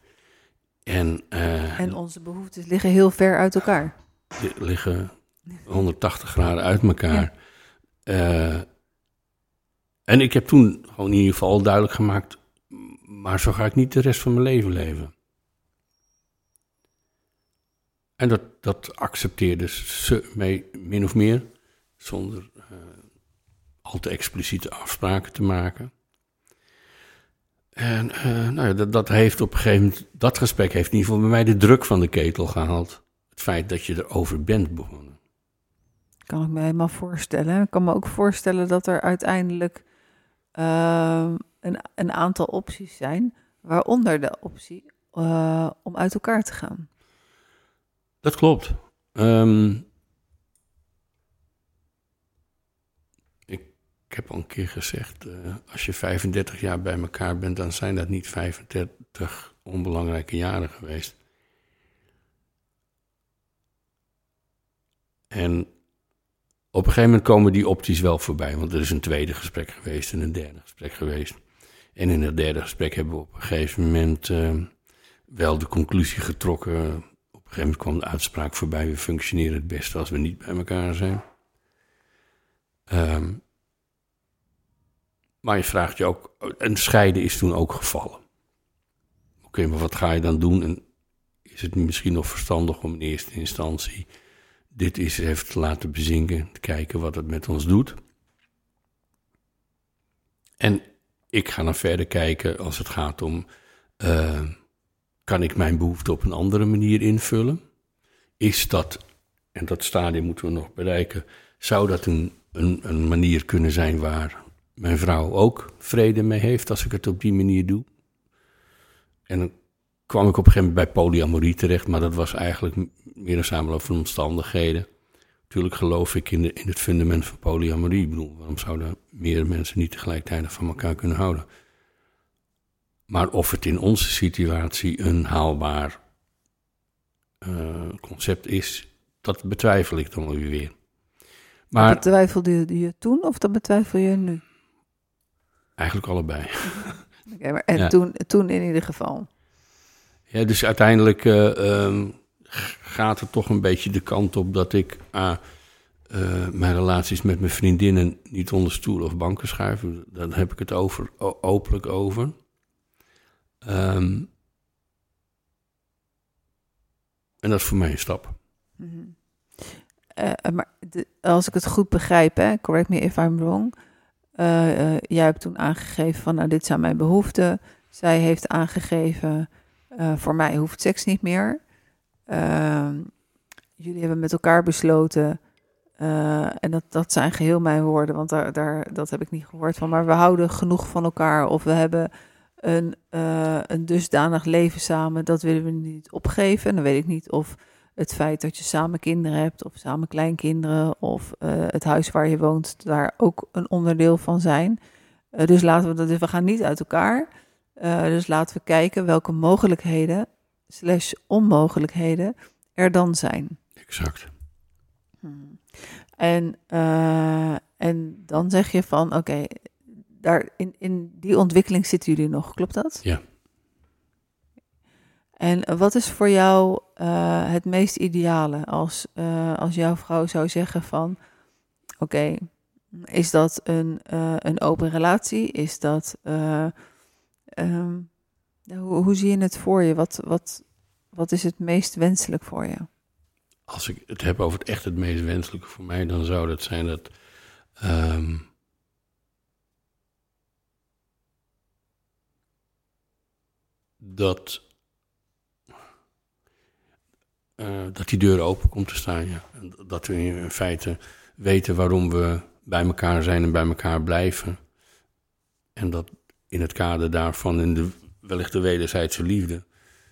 En, uh, en onze behoeftes liggen heel ver uit elkaar. Liggen 180 graden uit elkaar. Ja. En ik heb toen gewoon in ieder geval duidelijk gemaakt, maar zo ga ik niet de rest van mijn leven leven. En dat, dat accepteerde ze mee, min of meer, zonder uh, al te expliciete afspraken te maken. En uh, nou ja, dat, dat, heeft op een gegeven moment, dat gesprek heeft in ieder geval bij mij de druk van de ketel gehaald. Het feit dat je erover bent begonnen. Kan ik me helemaal voorstellen. Ik kan me ook voorstellen dat er uiteindelijk uh, een, een, aantal opties zijn, waaronder de optie uh, om uit elkaar te gaan. Dat klopt. Um, Ik heb al een keer gezegd, uh, als je 35 jaar bij elkaar bent, dan zijn dat niet 35 onbelangrijke jaren geweest. En op een gegeven moment komen die opties wel voorbij, want er is een tweede gesprek geweest en een derde gesprek geweest. En in het derde gesprek hebben we op een gegeven moment uh, wel de conclusie getrokken. Op een gegeven moment kwam de uitspraak voorbij: we functioneren het beste als we niet bij elkaar zijn. Um, maar je vraagt je ook, en scheiden is toen ook gevallen. Oké, maar wat ga je dan doen? En is het misschien nog verstandig om in eerste instantie dit even te laten bezinken, te kijken wat het met ons doet? En ik ga dan verder kijken als het gaat om, uh, kan ik mijn behoefte op een andere manier invullen? Is dat, en dat stadium moeten we nog bereiken, zou dat een, een, een manier kunnen zijn waar mijn vrouw ook vrede mee heeft als ik het op die manier doe. En dan kwam ik op een gegeven moment bij polyamorie terecht, maar dat was eigenlijk meer een samenloop van omstandigheden. Natuurlijk geloof ik in, de, in het fundament van polyamorie. Ik bedoel, waarom zouden meer mensen niet tegelijkertijd van elkaar kunnen houden? Maar of het in onze situatie een haalbaar uh, concept is, dat betwijfel ik dan weer. Maar, betwijfelde je toen of dat betwijfel je nu? Eigenlijk allebei. [laughs] Okay, maar en toen, toen in ieder geval. Ja, dus uiteindelijk uh, um, gaat het toch een beetje de kant op dat ik uh, uh, mijn relaties met mijn vriendinnen niet onder stoelen of banken schuif. Daar heb ik het over, openlijk over. Um, en dat is voor mij een stap. Mm -hmm. maar de, als ik het goed begrijp, hè, correct me if I'm wrong jij hebt toen aangegeven van, nou, dit zijn mijn behoeften. Zij heeft aangegeven, voor mij hoeft seks niet meer. Ehm, jullie hebben met elkaar besloten, eh, en dat, dat zijn geheel mijn woorden, want daar, daar, dat heb ik niet gehoord van. Maar we houden genoeg van elkaar of we hebben een, uh, een dusdanig leven samen, dat willen we niet opgeven. En dan weet ik niet of het feit dat je samen kinderen hebt of samen kleinkinderen of uh, het huis waar je woont daar ook een onderdeel van zijn. dus laten we dat, we gaan niet uit elkaar. dus laten we kijken welke mogelijkheden slash onmogelijkheden er dan zijn. Exact. Hmm. En, uh, en dan zeg je van, oké, okay, daar in, in die ontwikkeling zitten jullie nog, klopt dat? Ja. En wat is voor jou uh, het meest ideale als, uh, als jouw vrouw zou zeggen van, oké, okay, is dat een, een open relatie? Is dat, um, hoe, hoe zie je het voor je? Wat, wat, wat is het meest wenselijk voor je? Als ik het heb over het echt het meest wenselijke voor mij, dan zou dat zijn dat. Um, dat. Uh, dat die deur open komt te staan, ja. Dat we in feite weten waarom we bij elkaar zijn en bij elkaar blijven. En dat in het kader daarvan, in de, wellicht de wederzijdse liefde,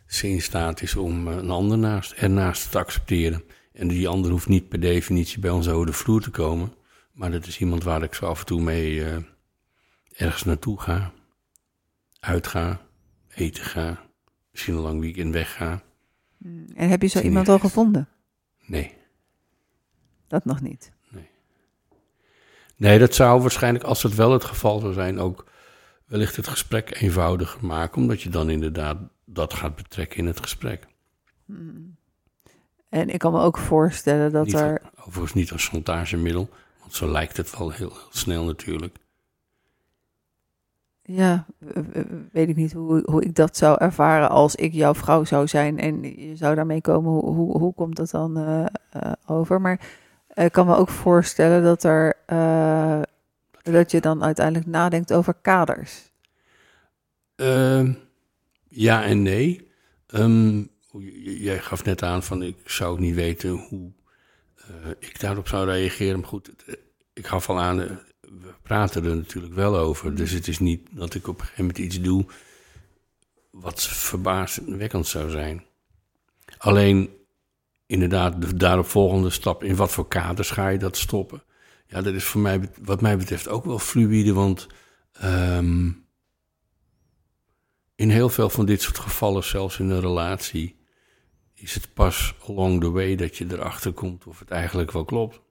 ze in staat is om eh, een ander naast, ernaast te accepteren. En die ander hoeft niet per definitie bij ons over de vloer te komen. Maar dat is iemand waar ik zo af en toe mee uh, ergens naartoe ga. Uitga, eten ga, misschien een lang weekend wegga. Hmm. En heb je zo iemand al gevonden? Nee. Dat nog niet? Nee. Nee, dat zou waarschijnlijk, als het wel het geval zou zijn, ook wellicht het gesprek eenvoudiger maken. Omdat je dan inderdaad dat gaat betrekken in het gesprek. Hmm. En ik kan me ook voorstellen dat niet, er. Overigens niet als chantagemiddel, want zo lijkt het wel heel, heel snel natuurlijk. Ja, weet ik niet hoe, hoe ik dat zou ervaren als ik jouw vrouw zou zijn en je zou daarmee komen. Hoe, hoe, hoe komt dat dan uh, uh, over? Maar ik kan me ook voorstellen dat er. Uh, dat je dan uiteindelijk nadenkt over kaders. Ehm, ja en nee. Um, jij gaf net aan van ik zou niet weten hoe uh, ik daarop zou reageren. Maar goed, ik gaf al aan, uh, we praten er natuurlijk wel over. Dus het is niet dat ik op een gegeven moment iets doe wat verbazingwekkend zou zijn. Alleen inderdaad de daaropvolgende stap, in wat voor kaders ga je dat stoppen? Ja, dat is voor mij, wat mij betreft ook wel fluïde, want um, in heel veel van dit soort gevallen, zelfs in een relatie, is het pas along the way dat je erachter komt of het eigenlijk wel klopt.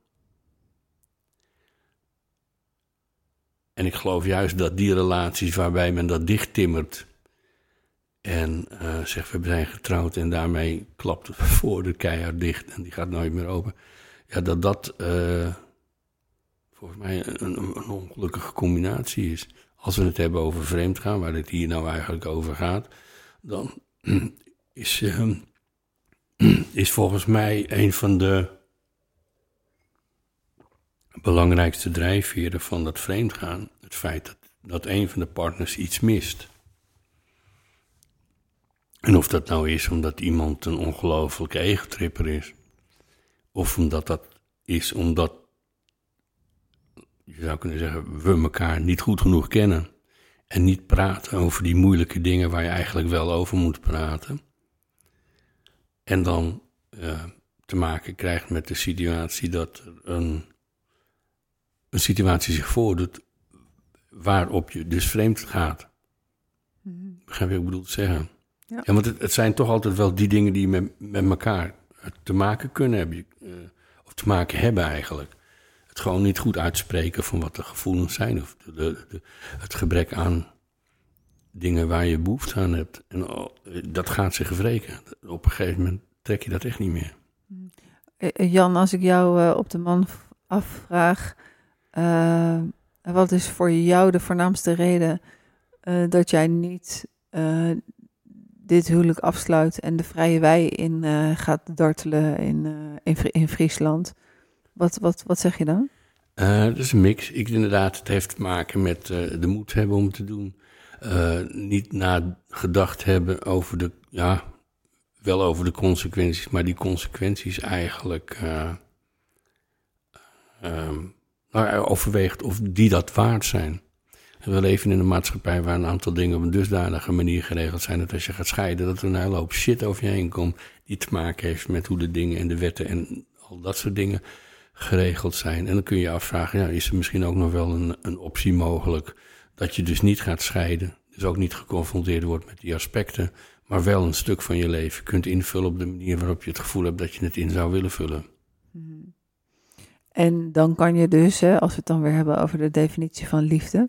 En ik geloof juist dat die relaties waarbij men dat dichttimmert en uh, zegt we zijn getrouwd en daarmee klapt voor de keihard dicht en die gaat nooit meer open. Ja, dat dat uh, volgens mij een, een, ongelukkige combinatie is. Als we het hebben over vreemdgaan, waar het hier nou eigenlijk over gaat, dan [clears throat] is, uh, [clears throat] is volgens mij een van de belangrijkste drijfveren van dat vreemdgaan. Het feit dat, dat een van de partners iets mist. En of dat nou is omdat iemand een ongelofelijke egotripper is. Of omdat dat is omdat, je zou kunnen zeggen, we elkaar niet goed genoeg kennen. En niet praten over die moeilijke dingen waar je eigenlijk wel over moet praten. En dan uh, te maken krijgt met de situatie dat een, een situatie zich voordoet waarop je dus vreemd gaat. Mm-hmm. Begrijp je wat ik bedoel te zeggen? Ja. ja want het, het, zijn toch altijd wel die dingen die met, met elkaar te maken kunnen hebben. Uh, of te maken hebben eigenlijk. Gewoon niet goed uitspreken van wat de gevoelens zijn. Of de, de, het gebrek aan dingen waar je behoefte aan hebt. En oh, dat gaat zich wreken. Op een gegeven moment trek je dat echt niet meer. Eh, eh, Jan, als ik jou uh, op de man afvraag, wat is voor jou de voornaamste reden dat jij niet dit huwelijk afsluit en de vrije wei in gaat dartelen in, in, in, Friesland? Wat, wat, wat zeg je dan? dat is een mix. Ik inderdaad, het heeft te maken met de moed hebben om te doen. niet nagedacht hebben over de, ja, wel over de consequenties, maar die consequenties eigenlijk uh, ehm, nou, overweegt of die dat waard zijn. We leven in een maatschappij waar een aantal dingen op een dusdanige manier geregeld zijn dat als je gaat scheiden, dat er een hele hoop shit over je heen komt die te maken heeft met hoe de dingen en de wetten en al dat soort dingen geregeld zijn. En dan kun je je afvragen, ja, is er misschien ook nog wel een, een optie mogelijk dat je dus niet gaat scheiden, dus ook niet geconfronteerd wordt met die aspecten, maar wel een stuk van je leven kunt invullen op de manier waarop je het gevoel hebt dat je het in zou willen vullen. En dan kan je dus, als we het dan weer hebben over de definitie van liefde,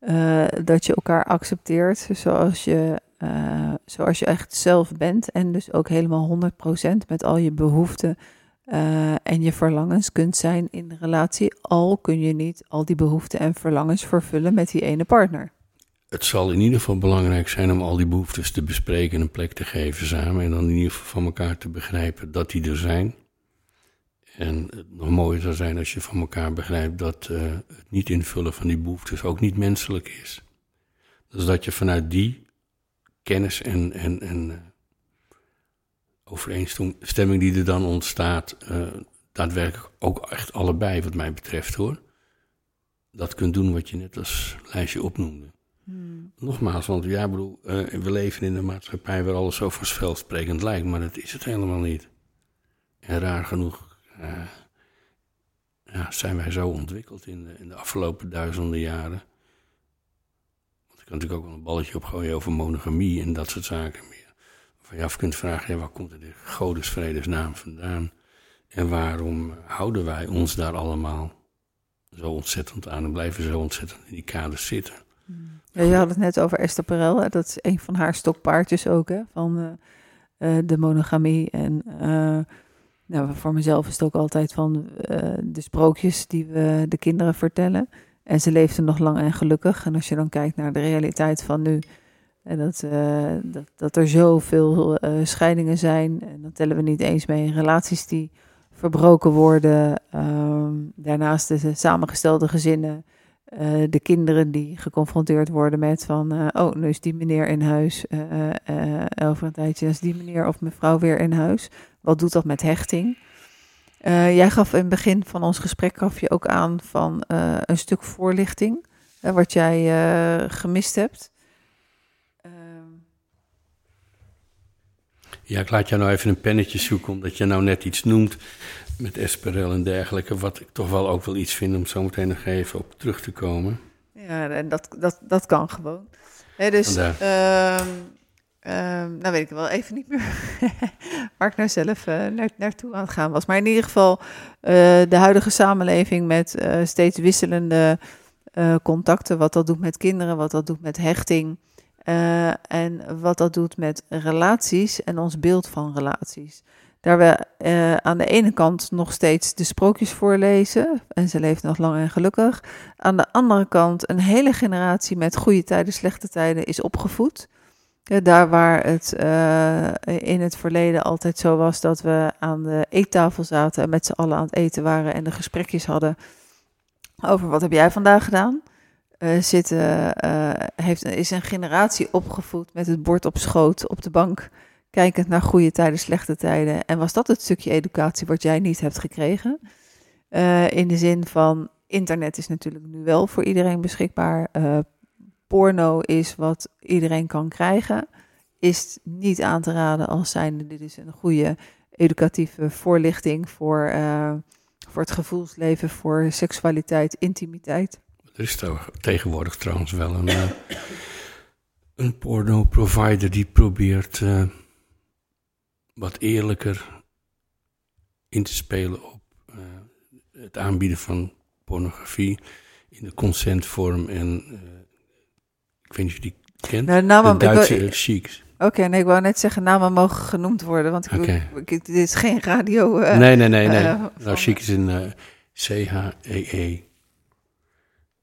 uh, dat je elkaar accepteert zoals je, uh, zoals je echt zelf bent. En dus ook helemaal 100% met al je behoeften uh, en je verlangens kunt zijn in de relatie. Al kun je niet al die behoeften en verlangens vervullen met die ene partner. Het zal in ieder geval belangrijk zijn om al die behoeftes te bespreken en een plek te geven samen. En dan in ieder geval van elkaar te begrijpen dat die er zijn. En het nog mooier zou zijn als je van elkaar begrijpt dat uh, het niet invullen van die behoeftes ook niet menselijk is. Dus dat je vanuit die kennis en, en, en overeenstemming die er dan ontstaat, uh, daadwerkelijk ook echt allebei, wat mij betreft hoor, dat kunt doen wat je net als lijstje opnoemde. Hmm. Nogmaals, want ja, bedoel, we leven in een maatschappij waar alles zo vanzelfsprekend lijkt, maar dat is het helemaal niet. En raar genoeg uh, ja, zijn wij zo ontwikkeld in de, in de afgelopen duizenden jaren. Want ik kan natuurlijk ook wel een balletje opgooien over monogamie en dat soort zaken Van je af kunt vragen, ja, waar komt er de godesvredesnaam vandaan? En waarom houden wij ons daar allemaal zo ontzettend aan en blijven zo ontzettend in die kaders zitten? Ja, je had het net over Esther Perel, hè? dat is een van haar stokpaardjes ook, hè? van uh, uh, de monogamie en... Nou, voor mezelf is het ook altijd van de sprookjes die we de kinderen vertellen. En ze leefden nog lang en gelukkig. En als je dan kijkt naar de realiteit van nu, en dat, uh, dat, dat er zoveel uh, scheidingen zijn. En dan tellen we niet eens mee relaties die verbroken worden. Ehm, daarnaast de samengestelde gezinnen. de kinderen die geconfronteerd worden met van, oh, nu is die meneer in huis. over een tijdje is die meneer of mevrouw weer in huis. Wat doet dat met hechting? Jij gaf in het begin van ons gesprek gaf je ook aan van een stuk voorlichting, wat jij gemist hebt. Ja, ik laat jou nou even een pennetje zoeken, omdat je nou net iets noemt met Esperel en dergelijke, wat ik toch wel ook wel iets vind om zo meteen nog even op terug te komen. Ja, en dat, dat, dat kan gewoon. He, dus, Um, nou weet ik wel even niet meer [laughs] waar ik nou zelf uh, naar, naartoe aan het gaan was. Maar in ieder geval uh, de huidige samenleving met uh, steeds wisselende contacten. Wat dat doet met kinderen, wat dat doet met hechting. En wat dat doet met relaties en ons beeld van relaties. Daar we aan de ene kant nog steeds de sprookjes voorlezen. En ze leeft nog lang en gelukkig. Aan de andere kant een hele generatie met goede tijden, slechte tijden is opgevoed. Daar waar het uh, in het verleden altijd zo was dat we aan de eettafel zaten en met z'n allen aan het eten waren en de gesprekjes hadden over wat heb jij vandaag gedaan. Uh, zitten, uh, heeft, is een generatie opgevoed met het bord op schoot op de bank, kijkend naar goede tijden, slechte tijden. En was dat het stukje educatie wat jij niet hebt gekregen? in de zin van internet is natuurlijk nu wel voor iedereen beschikbaar porno is wat iedereen kan krijgen, is niet aan te raden als zijnde dit is een goede educatieve voorlichting voor, voor het gevoelsleven, voor seksualiteit, intimiteit. Er is tegenwoordig trouwens wel een, uh, een porno-provider die probeert uh, wat eerlijker in te spelen op het aanbieden van pornografie in de consentvorm en ik weet niet of je die kent. Nou, namen, de Duitse wil, chics. Oké, okay, nee, ik wou net zeggen, namen mogen genoemd worden, want ik, okay. ik, dit is geen radio. Nee, nee, nee, nee. Nou, chic is een uh, C-H-E-E.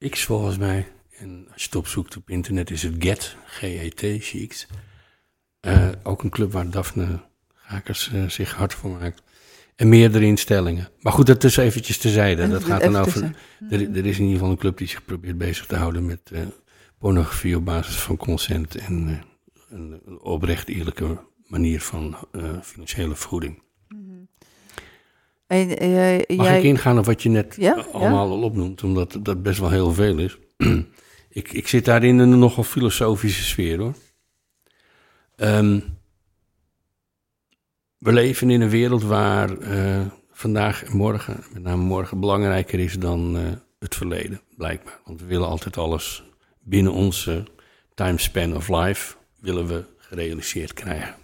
X volgens mij. En als je het opzoekt op internet is het GET, G-E-T, chics. ook een club waar Daphne Gakers zich hard voor maakt. En meerdere instellingen. Maar goed, dat is eventjes tezijde. Dat gaat dan over. Er, er, is in ieder geval een club die zich probeert bezig te houden met pornografie op basis van consent en uh, een oprecht eerlijke manier van financiële vergoeding. En, uh, Mag jij... ik ingaan op wat je net Ja? allemaal al opnoemt, omdat dat best wel heel veel is. [clears throat] ik, ik zit daar in een nogal filosofische sfeer hoor. Ehm, we leven in een wereld waar eh, vandaag en morgen, met name morgen, belangrijker is dan eh, het verleden, blijkbaar. Want we willen altijd alles binnen onze timespan of life, willen we gerealiseerd krijgen.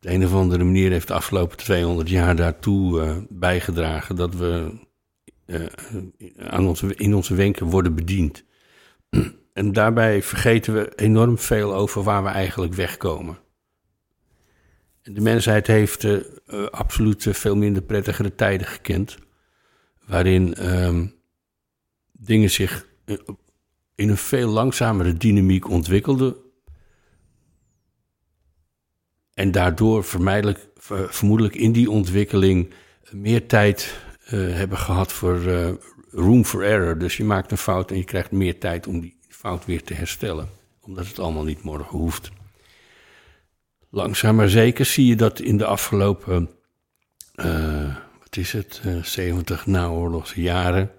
De een of andere manier heeft de afgelopen 200 jaar daartoe uh, bijgedragen dat we uh, aan onze, in onze wenken worden bediend. [clears throat] En daarbij vergeten we enorm veel over waar we eigenlijk wegkomen. De mensheid heeft uh, absoluut veel minder prettigere tijden gekend, waarin um, dingen zich in een veel langzamere dynamiek ontwikkelden en daardoor vermijdelijk, vermoedelijk in die ontwikkeling meer tijd uh, hebben gehad voor uh, room for error. Dus je maakt een fout en je krijgt meer tijd om die fout weer te herstellen. Omdat het allemaal niet morgen hoeft. Langzaam maar zeker zie je dat in de afgelopen, uh, wat is het, 70 naoorlogse jaren...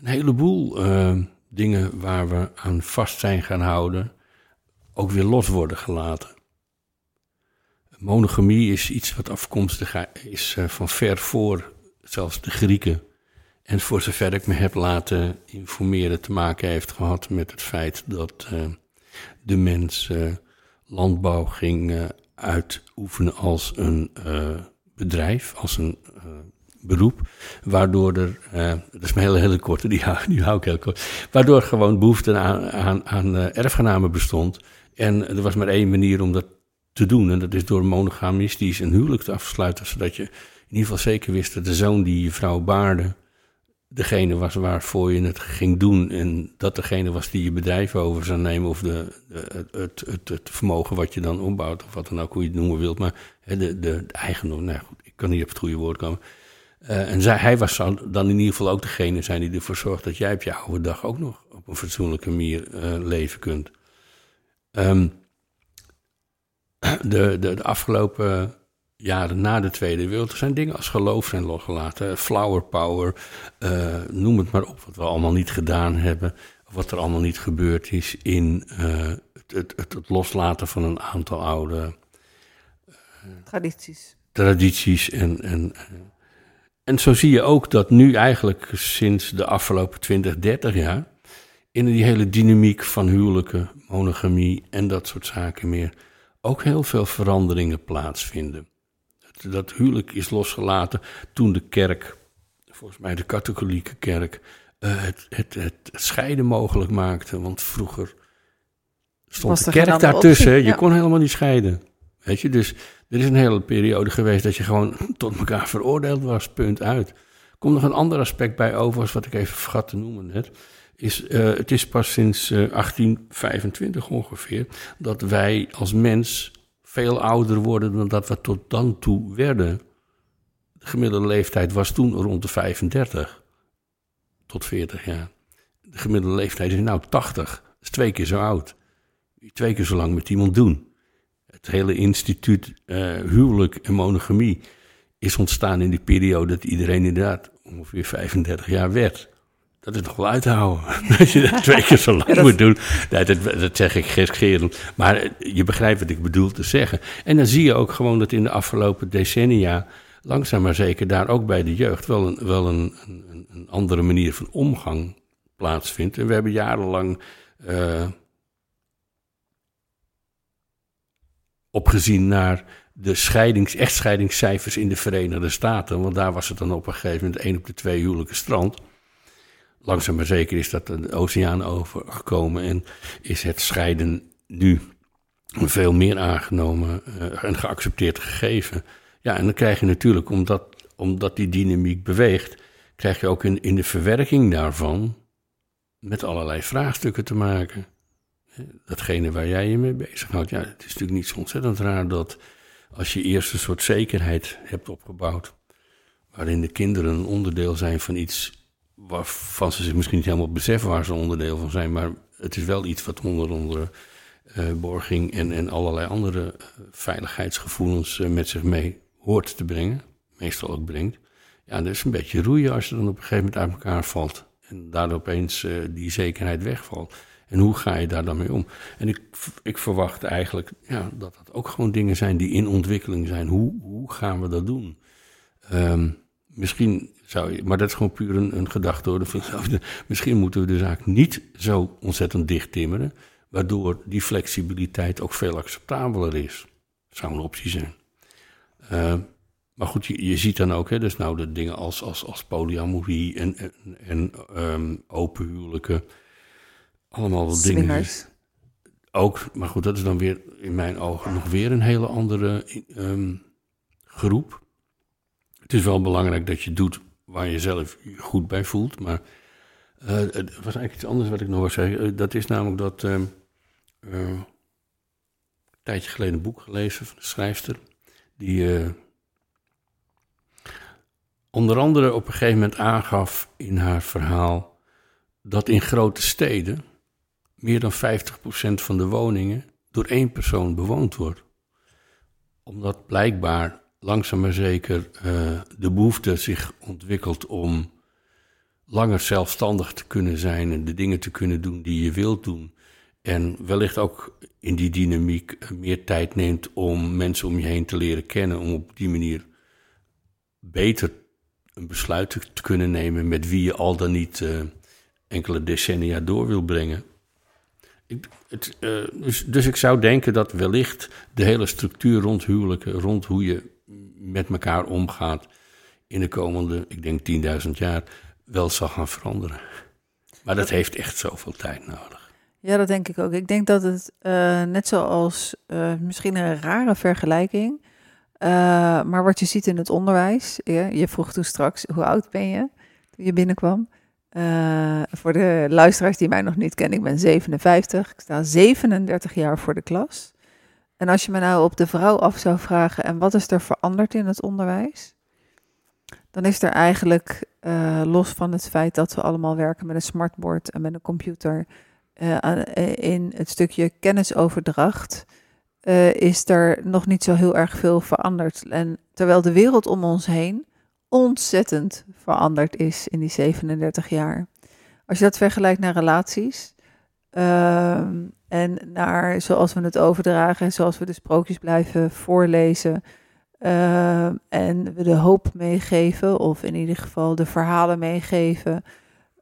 een heleboel dingen waar we aan vast zijn gaan houden... ook weer los worden gelaten. Monogamie is iets wat afkomstig is van ver voor zelfs de Grieken. En voor zover ik me heb laten informeren, te maken heeft gehad met het feit dat uh, de mens uh, landbouw ging uh, uitoefenen als een bedrijf, als een beroep. Waardoor er, dat is mijn hele, hele korte, die hou, die hou ik heel kort. Waardoor gewoon behoefte aan, aan, aan erfgenamen bestond. En er was maar één manier om dat te doen. En dat is door monogamistisch een huwelijk te afsluiten, zodat je in ieder geval zeker wist dat de zoon die je vrouw baarde, degene was waarvoor je het ging doen. En dat degene was die je bedrijf over zou nemen, of de, de het, het, het, vermogen wat je dan opbouwt, of wat dan ook, hoe je het noemen wilt. Maar de, de, de eigendom, nou goed, ik kan niet op het goede woord komen. Uh, en zij, hij was dan in ieder geval ook degene zijn die ervoor zorgt dat jij op je oude dag ook nog op een fatsoenlijke manier uh, leven kunt. Um, de, de, de afgelopen jaren na de Tweede Wereldoorlog zijn dingen als geloof zijn losgelaten. Flower power, uh, noem het maar op, wat we allemaal niet gedaan hebben. Wat er allemaal niet gebeurd is in uh, het, het, het, loslaten van een aantal oude uh, tradities. Tradities en, en, en zo zie je ook dat nu eigenlijk sinds de afgelopen 20, 30 jaar in die hele dynamiek van huwelijken, monogamie en dat soort zaken meer ook heel veel veranderingen plaatsvinden. Dat, dat huwelijk is losgelaten toen de kerk, volgens mij de katholieke kerk, uh, het, het, het, scheiden mogelijk maakte. Want vroeger stond de kerk daartussen. Je ja. kon helemaal niet scheiden. Weet je, dus er is een hele periode geweest dat je gewoon [laughs] tot elkaar veroordeeld was, punt uit. Er komt nog een ander aspect bij overigens, wat ik even vergat te noemen net is, uh, het is pas sinds uh, 1825 ongeveer dat wij als mens veel ouder worden dan dat we tot dan toe werden. De gemiddelde leeftijd was toen rond de 35 tot 40 jaar. De gemiddelde leeftijd is nu 80. Dat is twee keer zo oud. Twee keer zo lang met iemand doen. Het hele instituut uh, huwelijk en monogamie is ontstaan in die periode dat iedereen inderdaad ongeveer 35 jaar werd. Dat is nog wel uit te houden. [laughs] Als je dat twee keer zo lang [laughs] dat... moet doen. Dat, dat, dat zeg ik gescherend. Maar je begrijpt wat ik bedoel te zeggen. En dan zie je ook gewoon dat in de afgelopen decennia... langzaam maar zeker daar ook bij de jeugd... wel een, wel een, een, een andere manier van omgang plaatsvindt. En we hebben jarenlang... Uh, opgezien naar de scheidings, echtscheidingscijfers in de Verenigde Staten. Want daar was het dan op een gegeven moment één op de twee huwelijken strand langzaam maar zeker is dat de oceaan overgekomen en is het scheiden nu veel meer aangenomen uh, en geaccepteerd gegeven. Ja, en dan krijg je natuurlijk, omdat, omdat die dynamiek beweegt, krijg je ook in, in de verwerking daarvan met allerlei vraagstukken te maken. Datgene waar jij je mee bezighoudt. Ja, het is natuurlijk niet zo ontzettend raar dat als je eerst een soort zekerheid hebt opgebouwd, waarin de kinderen een onderdeel zijn van iets waarvan ze zich misschien niet helemaal beseffen waar ze onderdeel van zijn. Maar het is wel iets wat onder andere uh, borging en, en allerlei andere veiligheidsgevoelens uh, met zich mee hoort te brengen. Meestal ook brengt. Ja, dat is een beetje roeien als je dan op een gegeven moment uit elkaar valt. En daardoor opeens die zekerheid wegvalt. En hoe ga je daar dan mee om? En ik, ik verwacht eigenlijk ja, dat dat ook gewoon dingen zijn die in ontwikkeling zijn. Hoe, hoe gaan we dat doen? Um, misschien zou je, maar dat is gewoon puur een, een gedachte hoor. [laughs] Misschien moeten we de zaak niet zo ontzettend dicht timmeren, waardoor die flexibiliteit ook veel acceptabeler is. Dat zou een optie zijn. Uh, maar goed, je, je, ziet dan ook, hè, dus nou de dingen als, als, als polyamorie en, en, en um, open huwelijken. Allemaal wat dingen. Ook, maar goed, dat is dan weer in mijn ogen nog weer een hele andere um, groep. Het is wel belangrijk dat je doet waar je zelf goed bij voelt. Maar uh, het was eigenlijk iets anders wat ik nog wil zeggen. Uh, dat is namelijk dat. Uh, een tijdje geleden een boek gelezen van een schrijfster. Die onder andere op een gegeven moment aangaf in haar verhaal. dat in grote steden meer dan 50% van de woningen door één persoon bewoond wordt. Omdat blijkbaar langzaam maar zeker uh, de behoefte zich ontwikkelt om langer zelfstandig te kunnen zijn en de dingen te kunnen doen die je wilt doen. En wellicht ook in die dynamiek eh, meer tijd neemt om mensen om je heen te leren kennen, om op die manier beter een besluit te kunnen nemen met wie je al dan niet uh, enkele decennia door wil brengen. Ik, het, dus, dus ik zou denken dat wellicht de hele structuur rond huwelijken, rond hoe je met elkaar omgaat in de komende, ik denk 10.000 jaar, wel zal gaan veranderen. Maar dat heeft echt zoveel tijd nodig. Ja, dat denk ik ook. Ik denk dat het uh, net zoals uh, misschien een rare vergelijking, uh, maar wat je ziet in het onderwijs. Ja, je vroeg toen straks, hoe oud ben je toen je binnenkwam? voor de luisteraars die mij nog niet kennen, ik ben 57. Ik sta 37 jaar voor de klas. En als je me nou op de vrouw af zou vragen, en wat is er veranderd in het onderwijs? Dan is er eigenlijk, uh, los van het feit dat we allemaal werken met een smartboard en met een computer, uh, in het stukje kennisoverdracht, is er nog niet zo heel erg veel veranderd. En terwijl de wereld om ons heen ontzettend veranderd is in die 37 jaar. Als je dat vergelijkt naar relaties, ehm, en naar zoals we het overdragen, zoals we de sprookjes blijven voorlezen. Uh, en we de hoop meegeven, of in ieder geval de verhalen meegeven.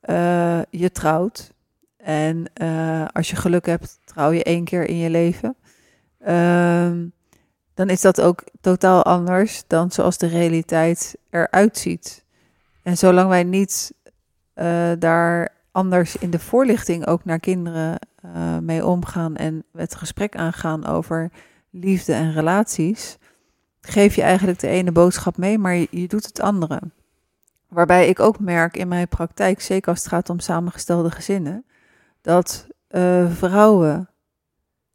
Uh, je trouwt. En uh, als je geluk hebt, trouw je één keer in je leven. Ehm, dan is dat ook totaal anders dan zoals de realiteit eruit ziet. En zolang wij niet daar anders in de voorlichting ook naar kinderen uh, mee omgaan en het gesprek aangaan over liefde en relaties, geef je eigenlijk de ene boodschap mee, maar je, doet het andere. Waarbij ik ook merk in mijn praktijk, zeker als het gaat om samengestelde gezinnen, dat uh, vrouwen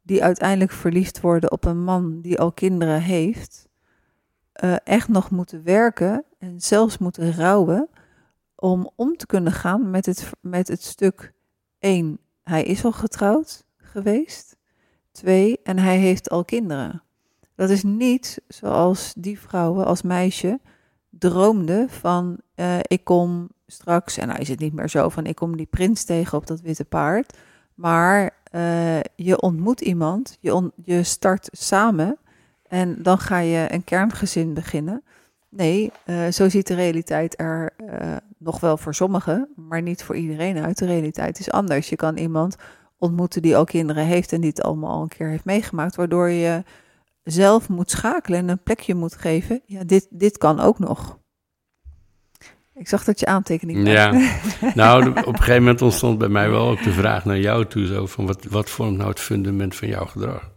die uiteindelijk verliefd worden op een man die al kinderen heeft, uh, echt nog moeten werken en zelfs moeten rouwen om om te kunnen gaan met het, met het stuk één hij is al getrouwd geweest. Twee, en hij heeft al kinderen. Dat is niet zoals die vrouwen als meisje droomden van uh, ik kom straks, en hij is het niet meer zo van ik kom die prins tegen op dat witte paard. Maar uh, je ontmoet iemand, je, je start samen en dan ga je een kerngezin beginnen. Nee, uh, zo ziet de realiteit er uh, nog wel voor sommigen, maar niet voor iedereen uit. De realiteit is anders. Je kan iemand ontmoeten die al kinderen heeft en die het allemaal al een keer heeft meegemaakt, waardoor je zelf moet schakelen en een plekje moet geven. Ja, dit, dit kan ook nog. Ik zag dat je aantekening Ja, [laughs] nou, op een gegeven moment ontstond bij mij wel ook de vraag naar jou toe, zo van wat, wat vormt nou het fundament van jouw gedrag?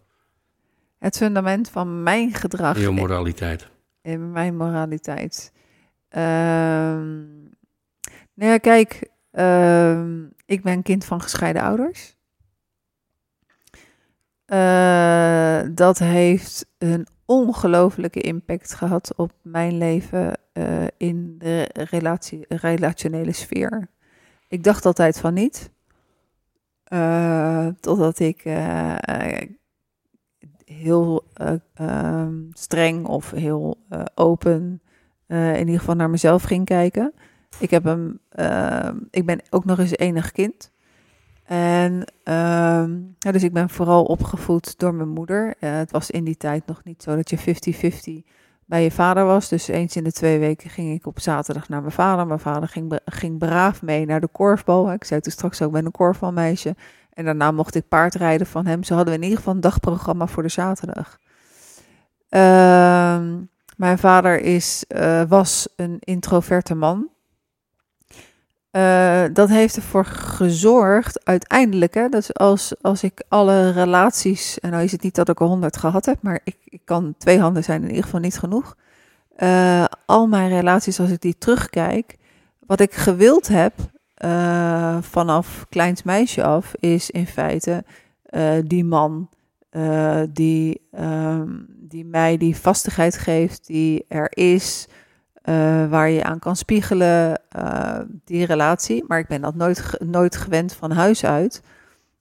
Het fundament van mijn gedrag. Jouw moraliteit in mijn moraliteit. Ja, kijk, uh, ik ben kind van gescheiden ouders. Uh, dat heeft een ongelofelijke impact gehad op mijn leven uh, in de relatie, relationele sfeer. Ik dacht altijd van niet. Uh, totdat ik heel uh, streng of heel uh, open eh, in ieder geval naar mezelf ging kijken. Ik, heb hem, uh, ik ben ook nog eens enig kind. En uh, ja, dus ik ben vooral opgevoed door mijn moeder. Het was in die tijd nog niet zo dat je 50-50 bij je vader was. Dus eens in de twee weken ging ik op zaterdag naar mijn vader. Mijn vader ging, ging braaf mee naar de korfbal. Ik zei toen straks ook, ben een korfbalmeisje. En daarna mocht ik paardrijden van hem. Zo hadden we in ieder geval een dagprogramma voor de zaterdag. Uh, mijn vader is, uh, was een introverte man. Uh, dat heeft ervoor gezorgd, uiteindelijk, hè, dat als, als ik alle relaties, en nou is het niet dat ik er honderd gehad heb, maar ik, ik kan twee handen zijn in ieder geval niet genoeg. Uh, al mijn relaties, als ik die terugkijk, wat ik gewild heb uh, vanaf kleins meisje af, is in feite die man die, um, die mij die vastigheid geeft, die er is. Uh, waar je aan kan spiegelen, uh, die relatie. Maar ik ben dat nooit, nooit gewend van huis uit.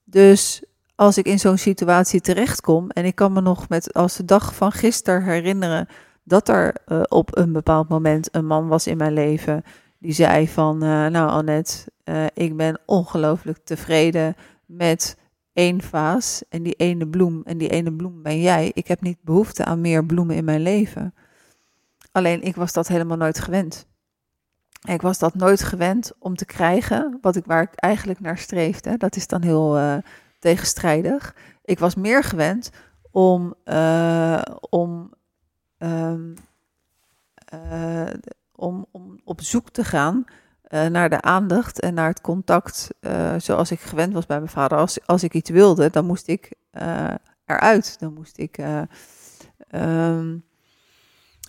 Dus als ik in zo'n situatie terechtkom en ik kan me nog met als de dag van gisteren herinneren dat er uh, op een bepaald moment een man was in mijn leven die zei van, nou Annette, ik ben ongelooflijk tevreden met één vaas en die ene bloem en die ene bloem ben jij. Ik heb niet behoefte aan meer bloemen in mijn leven. Alleen ik was dat helemaal nooit gewend. Ik was dat nooit gewend om te krijgen wat ik, waar ik eigenlijk naar streefde. Dat is dan heel uh, tegenstrijdig. Ik was meer gewend om, uh, om, um, uh, om, om op zoek te gaan naar de aandacht en naar het contact zoals ik gewend was bij mijn vader. Als, als ik iets wilde, dan moest ik eruit. Dan moest ik. Um,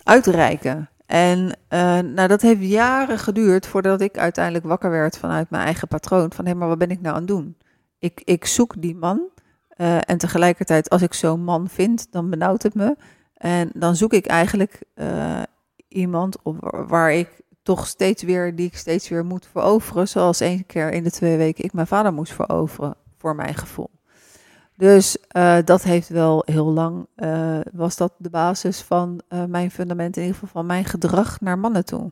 uitreiken. En uh, nou, dat heeft jaren geduurd voordat ik uiteindelijk wakker werd vanuit mijn eigen patroon. Van hé, maar wat ben ik nou aan het doen? Ik, ik zoek die man. Uh, en tegelijkertijd, als ik zo'n man vind, dan benauwt het me. En dan zoek ik eigenlijk uh, iemand op, waar ik toch steeds weer, die ik steeds weer moet veroveren. Zoals één keer in de twee weken ik mijn vader moest veroveren, voor mijn gevoel. Dus uh, dat heeft wel heel lang, uh, was dat de basis van uh, mijn fundament, in ieder geval van mijn gedrag naar mannen toe.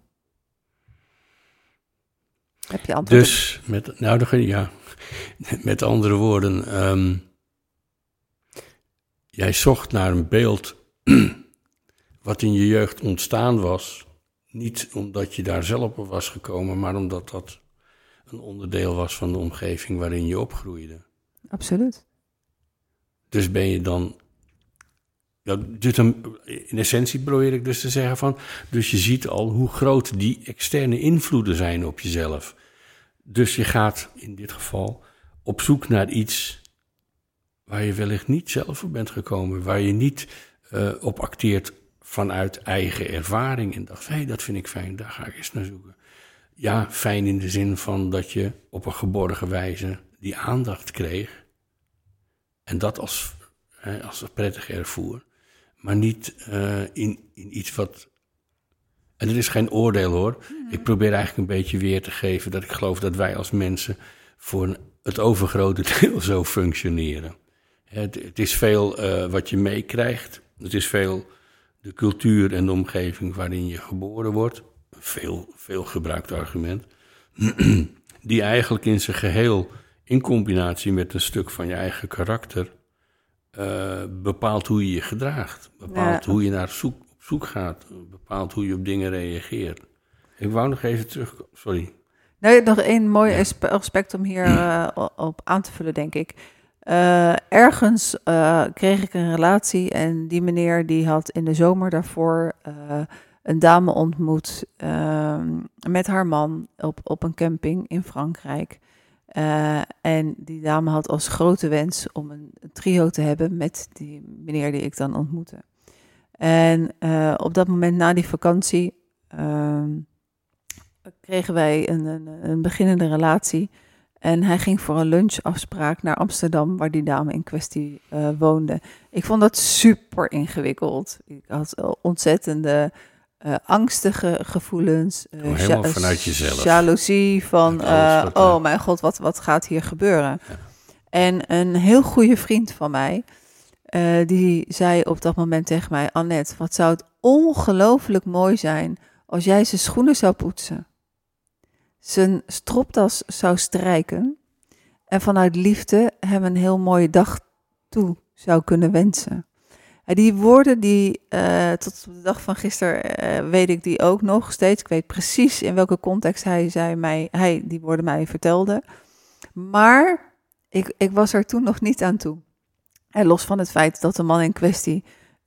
Heb je antwoord? Dus, met, nou, ja, met andere woorden, um, jij zocht naar een beeld [clears throat] wat in je jeugd ontstaan was, niet omdat je daar zelf op was gekomen, maar omdat dat een onderdeel was van de omgeving waarin je opgroeide. Absoluut. Dus ben je dan. Ja, dus in essentie probeer ik dus te zeggen van. Dus je ziet al hoe groot die externe invloeden zijn op jezelf. Dus je gaat in dit geval op zoek naar iets waar je wellicht niet zelf voor bent gekomen, waar je niet uh, op acteert vanuit eigen ervaring en dacht, hé, hey, dat vind ik fijn, daar ga ik eens naar zoeken. Ja, fijn in de zin van dat je op een geborgen wijze die aandacht kreeg en dat als, hè, als prettig ervoer. Maar niet uh, in, in iets wat. En er is geen oordeel hoor. Ik probeer eigenlijk een beetje weer te geven dat ik geloof dat wij als mensen voor het overgrote [laughs] deel zo functioneren. Het, het is veel uh, wat je meekrijgt. Het is veel de cultuur en de omgeving waarin je geboren wordt. Veel, veel gebruikt argument. [clears throat] Die eigenlijk in zijn geheel in combinatie met een stuk van je eigen karakter, uh, bepaalt hoe je je gedraagt. Bepaalt ja. hoe je naar zoek, op zoek gaat. Bepaalt hoe je op dingen reageert. Ik wou nog even terug. Sorry. Nee, nog één mooi ja. aspect om hier [clears throat] uh, op aan te vullen, denk ik. Uh, ergens kreeg ik een relatie en die meneer die had in de zomer daarvoor een dame ontmoet ehm, met haar man op, op een camping in Frankrijk. Uh, en die dame had als grote wens om een, trio te hebben met die meneer die ik dan ontmoette. En uh, op dat moment na die vakantie uh, kregen wij een, een, een, beginnende relatie. En hij ging voor een lunchafspraak naar Amsterdam, waar die dame in kwestie uh, woonde. Ik vond dat super ingewikkeld. Ik had ontzettende uh, angstige gevoelens. Uh, oh, helemaal vanuit jezelf. Jaloezie van, uh, oh mijn god, wat, wat gaat hier gebeuren? Ja. En een heel goede vriend van mij, die zei op dat moment tegen mij... Annette, wat zou het ongelooflijk mooi zijn als jij zijn schoenen zou poetsen, zijn stropdas zou strijken en vanuit liefde hem een heel mooie dag toe zou kunnen wensen. Die woorden die uh, tot de dag van gisteren uh, weet ik die ook nog steeds. Ik weet precies in welke context hij, zei mij, hij die woorden mij vertelde. Maar ik, ik was er toen nog niet aan toe. En los van het feit dat de man in kwestie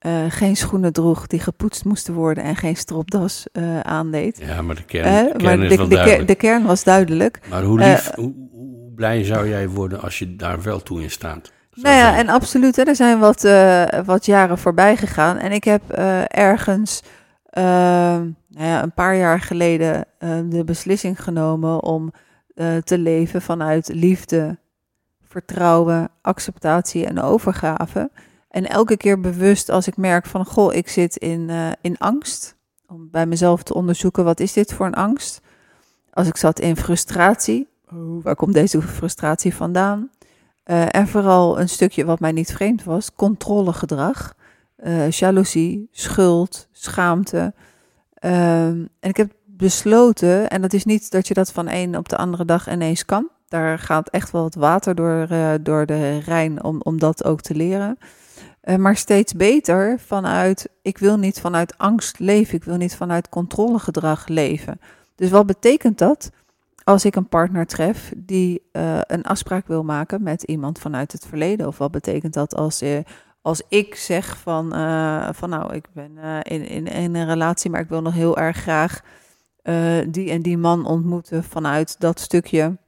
uh, geen schoenen droeg die gepoetst moesten worden en geen stropdas aandeed. Ja, maar de kern, de kern maar is de, wel de, de, kern was duidelijk. Maar hoe, lief, hoe, hoe, blij zou jij worden als je daar wel toe in staat? Nou ja, en absoluut. Hè, er zijn wat, uh, wat jaren voorbij gegaan. En ik heb ergens nou ja, een paar jaar geleden de beslissing genomen om te leven vanuit liefde, vertrouwen, acceptatie en overgave. En elke keer bewust als ik merk van, goh, ik zit in, in angst. Om bij mezelf te onderzoeken, wat is dit voor een angst? Als ik zat in frustratie, waar komt deze frustratie vandaan? Uh, en vooral een stukje wat mij niet vreemd was, controlegedrag. Uh, jaloezie, schuld, schaamte. en ik heb besloten, en dat is niet dat je dat van een op de andere dag ineens kan. Daar gaat echt wel wat water door, door de Rijn om, om dat ook te leren. Maar steeds beter vanuit, ik wil niet vanuit angst leven, ik wil niet vanuit controlegedrag leven. Dus wat betekent dat als ik een partner tref die uh, een afspraak wil maken met iemand vanuit het verleden? Of wat betekent dat als, uh, als ik zeg van, van nou, ik ben in, in, in, een relatie, maar ik wil nog heel erg graag die en die man ontmoeten vanuit dat stukje.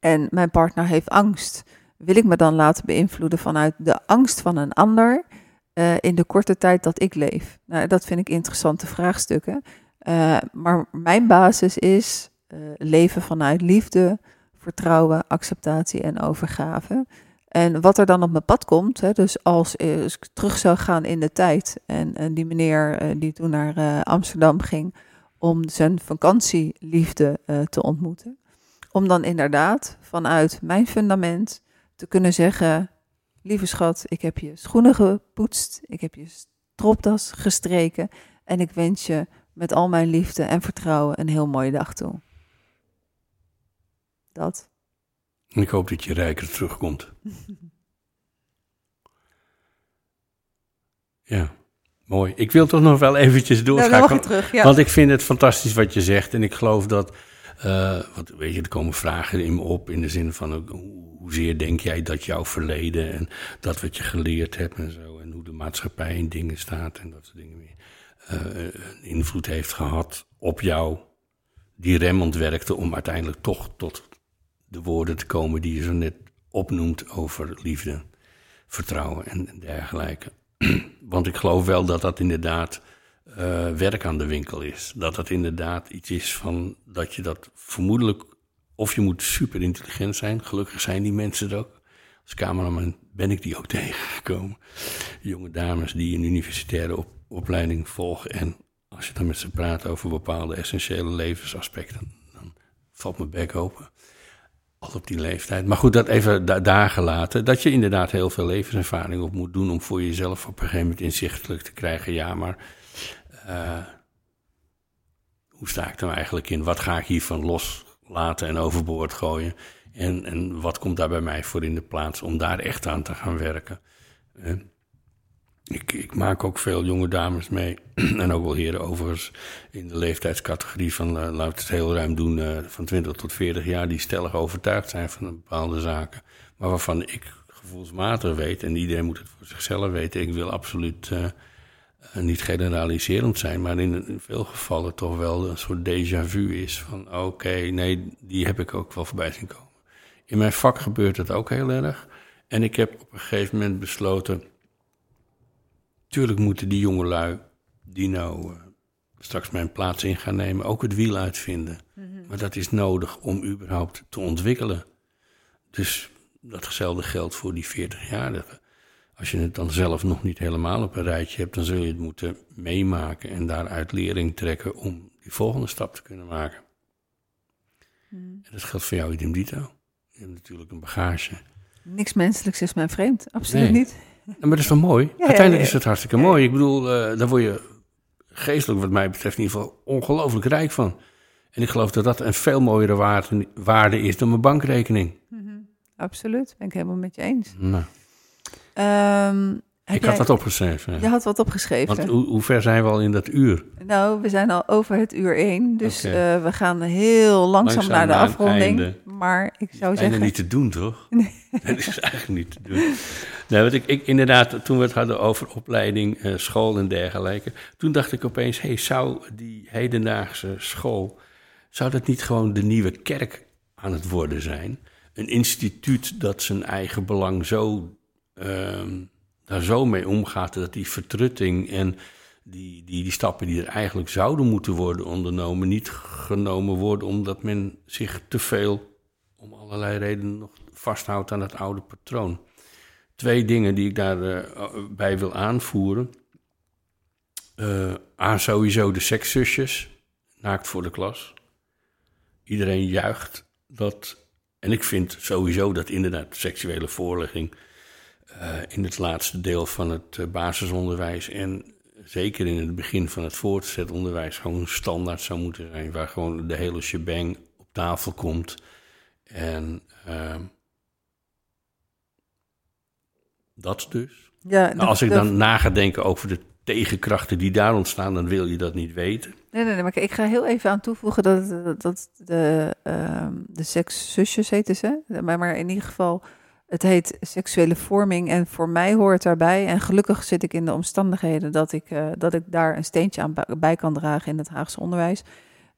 En mijn partner heeft angst wil ik me dan laten beïnvloeden vanuit de angst van een ander uh, in de korte tijd dat ik leef? Nou, dat vind ik interessante vraagstukken. Uh, maar mijn basis is uh, leven vanuit liefde, vertrouwen, acceptatie en overgave. En wat er dan op mijn pad komt, hè, dus als, als, ik terug zou gaan in de tijd en, die meneer die toen naar Amsterdam ging om zijn vakantieliefde te ontmoeten, om dan inderdaad vanuit mijn fundament te kunnen zeggen: Lieve schat, ik heb je schoenen gepoetst, ik heb je stropdas gestreken en ik wens je met al mijn liefde en vertrouwen een heel mooie dag toe. Dat. Ik hoop dat je rijker terugkomt. [laughs] ja, mooi. Ik wil toch nog wel eventjes doorschakelen. terug, ja. Want ik vind het fantastisch wat je zegt. En ik geloof dat, uh, wat, weet je, er komen vragen in me op in de zin van hoezeer denk jij dat jouw verleden en dat wat je geleerd hebt en zo, en hoe de maatschappij in dingen staat en dat soort dingen meer, uh, invloed heeft gehad op jou, die remmend werkte om uiteindelijk toch tot de woorden te komen die je zo net opnoemt over liefde, vertrouwen en dergelijke. [clears throat] Want ik geloof wel dat dat inderdaad uh, werk aan de winkel is. Dat dat inderdaad iets is van dat je dat vermoedelijk of je moet super intelligent zijn. Gelukkig zijn die mensen er ook. Als cameraman ben ik die ook [laughs] tegengekomen. Jonge dames die een universitaire op, opleiding volgen. En als je dan met ze praat over bepaalde essentiële levensaspecten, dan valt mijn bek open. Op die leeftijd. Maar goed, dat even da daar gelaten. Dat je inderdaad heel veel levenservaring op moet doen om voor jezelf op een gegeven moment inzichtelijk te krijgen. Ja, maar uh, hoe sta ik nou eigenlijk in? Wat ga ik hiervan los? laten en overboord gooien. En, en wat komt daar bij mij voor in de plaats om daar echt aan te gaan werken? Ik, maak ook veel jonge dames mee, [clears throat] en ook wel heren overigens, in de leeftijdscategorie van, uh, we het heel ruim doen, uh, van 20 tot 40 jaar, die stellig overtuigd zijn van bepaalde zaken. Maar waarvan ik gevoelsmatig weet, en iedereen moet het voor zichzelf weten, ik wil absoluut uh, niet generaliserend zijn, maar in, veel gevallen toch wel een soort déjà vu is van oké, nee, die heb ik ook wel voorbij zien komen. In mijn vak gebeurt het ook heel erg. En ik heb op een gegeven moment besloten, tuurlijk moeten die jongelui die nou uh, straks mijn plaats in gaan nemen, ook het wiel uitvinden. Mm -hmm. Maar dat is nodig om überhaupt te ontwikkelen. Dus datzelfde geldt voor die 40-jarigen. Als je het dan zelf nog niet helemaal op een rijtje hebt, dan zul je het moeten meemaken en daaruit lering trekken om die volgende stap te kunnen maken. Hmm. En dat geldt voor jou idem dito. Je hebt natuurlijk een bagage. Niks menselijks is mij vreemd, absoluut nee. niet. [laughs] maar dat is wel mooi. Ja, Uiteindelijk is het hartstikke mooi. Ik bedoel, uh, daar word je geestelijk wat mij betreft in ieder geval ongelooflijk rijk van. En ik geloof dat dat een veel mooiere waarde, waarde is dan mijn bankrekening. Absoluut, ben ik helemaal met je eens. Nou, Ehm, heb ik jij- had dat opgeschreven. Je had wat opgeschreven. Want hoe, hoe ver zijn we al in dat uur? Nou, we zijn al over het uur één, dus eh, we gaan heel langzaam, Langzaam naar de naar afronding. Maar ik zou zeggen, niet te doen, toch? [laughs] Dat is eigenlijk niet te doen. Nee, want ik, ik, inderdaad, toen we het hadden over opleiding, eh, school en dergelijke... toen dacht ik opeens, hey, zou die hedendaagse school... zou dat niet gewoon de nieuwe kerk aan het worden zijn? Een instituut dat zijn eigen belang zo, ehm, daar zo mee omgaat... dat die vertrutting en die, die, die stappen die er eigenlijk zouden moeten worden ondernomen... niet genomen worden omdat men zich te veel om allerlei redenen nog vasthoudt aan het oude patroon. Twee dingen die ik daarbij bij wil aanvoeren. Eh A, sowieso de sekszusjes, naakt voor de klas. Iedereen juicht dat. En ik vind sowieso dat inderdaad seksuele voorlichting eh, in het laatste deel van het eh, basisonderwijs en zeker in het begin van het voortgezet onderwijs gewoon standaard zou moeten zijn, waar gewoon de hele shebang op tafel komt. En ehm, dat dus. ja, Nou, als ik dan na ga denken over de tegenkrachten die daar ontstaan, dan wil je dat niet weten. Nee, nee, nee, maar ik ga heel even aan toevoegen dat, dat, dat de, ehm de sekszusjes heet ze. Maar, maar in ieder geval, het heet seksuele vorming en voor mij hoort daarbij. En gelukkig zit ik in de omstandigheden dat ik, eh, dat ik daar een steentje aan bij- kan dragen in het Haagse onderwijs.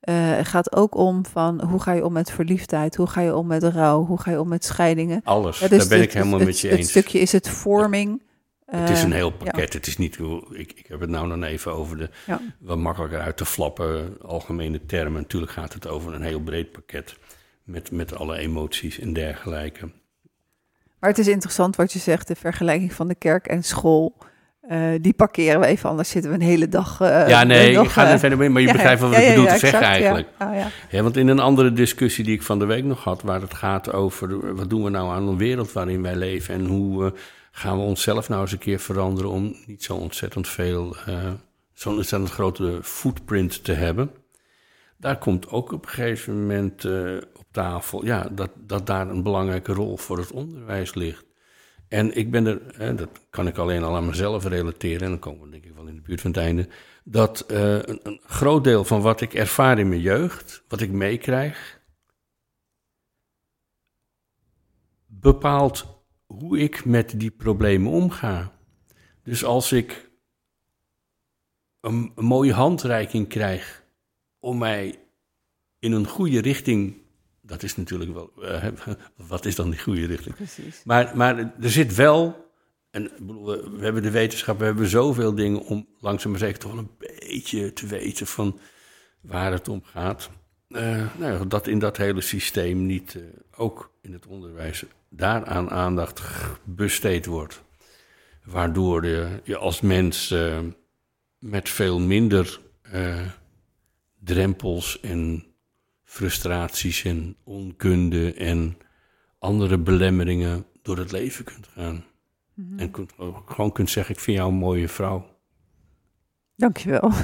Eh, het gaat ook om van hoe ga je om met verliefdheid, hoe ga je om met rouw, hoe ga je om met scheidingen. Alles, Ja, dus daar ben het- ik helemaal het, met je het eens. stukje is het vorming. het is een eh, heel pakket. Het is niet, ik, ik heb het nou dan even over de wat makkelijker uit te flappen algemene termen. Natuurlijk gaat het over een heel breed pakket met, met alle emoties en dergelijke. Maar het is interessant wat je zegt, de vergelijking van de kerk en school. Eh, die parkeren we even, anders zitten we een hele dag. eh, ja, nee, nog, ik ga eh, er verder mee, maar je [laughs] ja, begrijpt wat ja, ik ja, bedoel te zeggen exact, eigenlijk. Ja. Ja, want in een andere discussie die ik van de week nog had, waar het gaat over eh, wat doen we nou aan een wereld waarin wij leven en hoe eh, gaan we onszelf nou eens een keer veranderen om niet zo ontzettend veel, eh, zo'n ontzettend grote footprint te hebben. Daar komt ook op een gegeven moment eh, ja, dat, dat daar een belangrijke rol voor het onderwijs ligt. En ik ben er, hè, dat kan ik alleen al aan mezelf relateren, en dan komen we denk ik wel in de buurt van het einde, dat eh, een, een groot deel van wat ik ervaar in mijn jeugd, wat ik meekrijg, bepaalt hoe ik met die problemen omga. Dus als ik een, een mooie handreiking krijg om mij in een goede richting, dat is natuurlijk wel, eh, [laughs] wat is dan die goede richting? Precies. Maar, maar er zit wel, en bedoel, we hebben de wetenschap, we hebben zoveel dingen om langzaam maar zeker toch wel een beetje te weten van waar het om gaat. Eh, nou ja, dat in dat hele systeem niet eh, ook in het onderwijs daaraan aandacht besteed wordt. Waardoor je, je als mens met veel minder drempels en frustraties en onkunde en andere belemmeringen door het leven kunt gaan. En kunt, gewoon kunt zeggen, ik vind jou een mooie vrouw. Dankjewel. [laughs]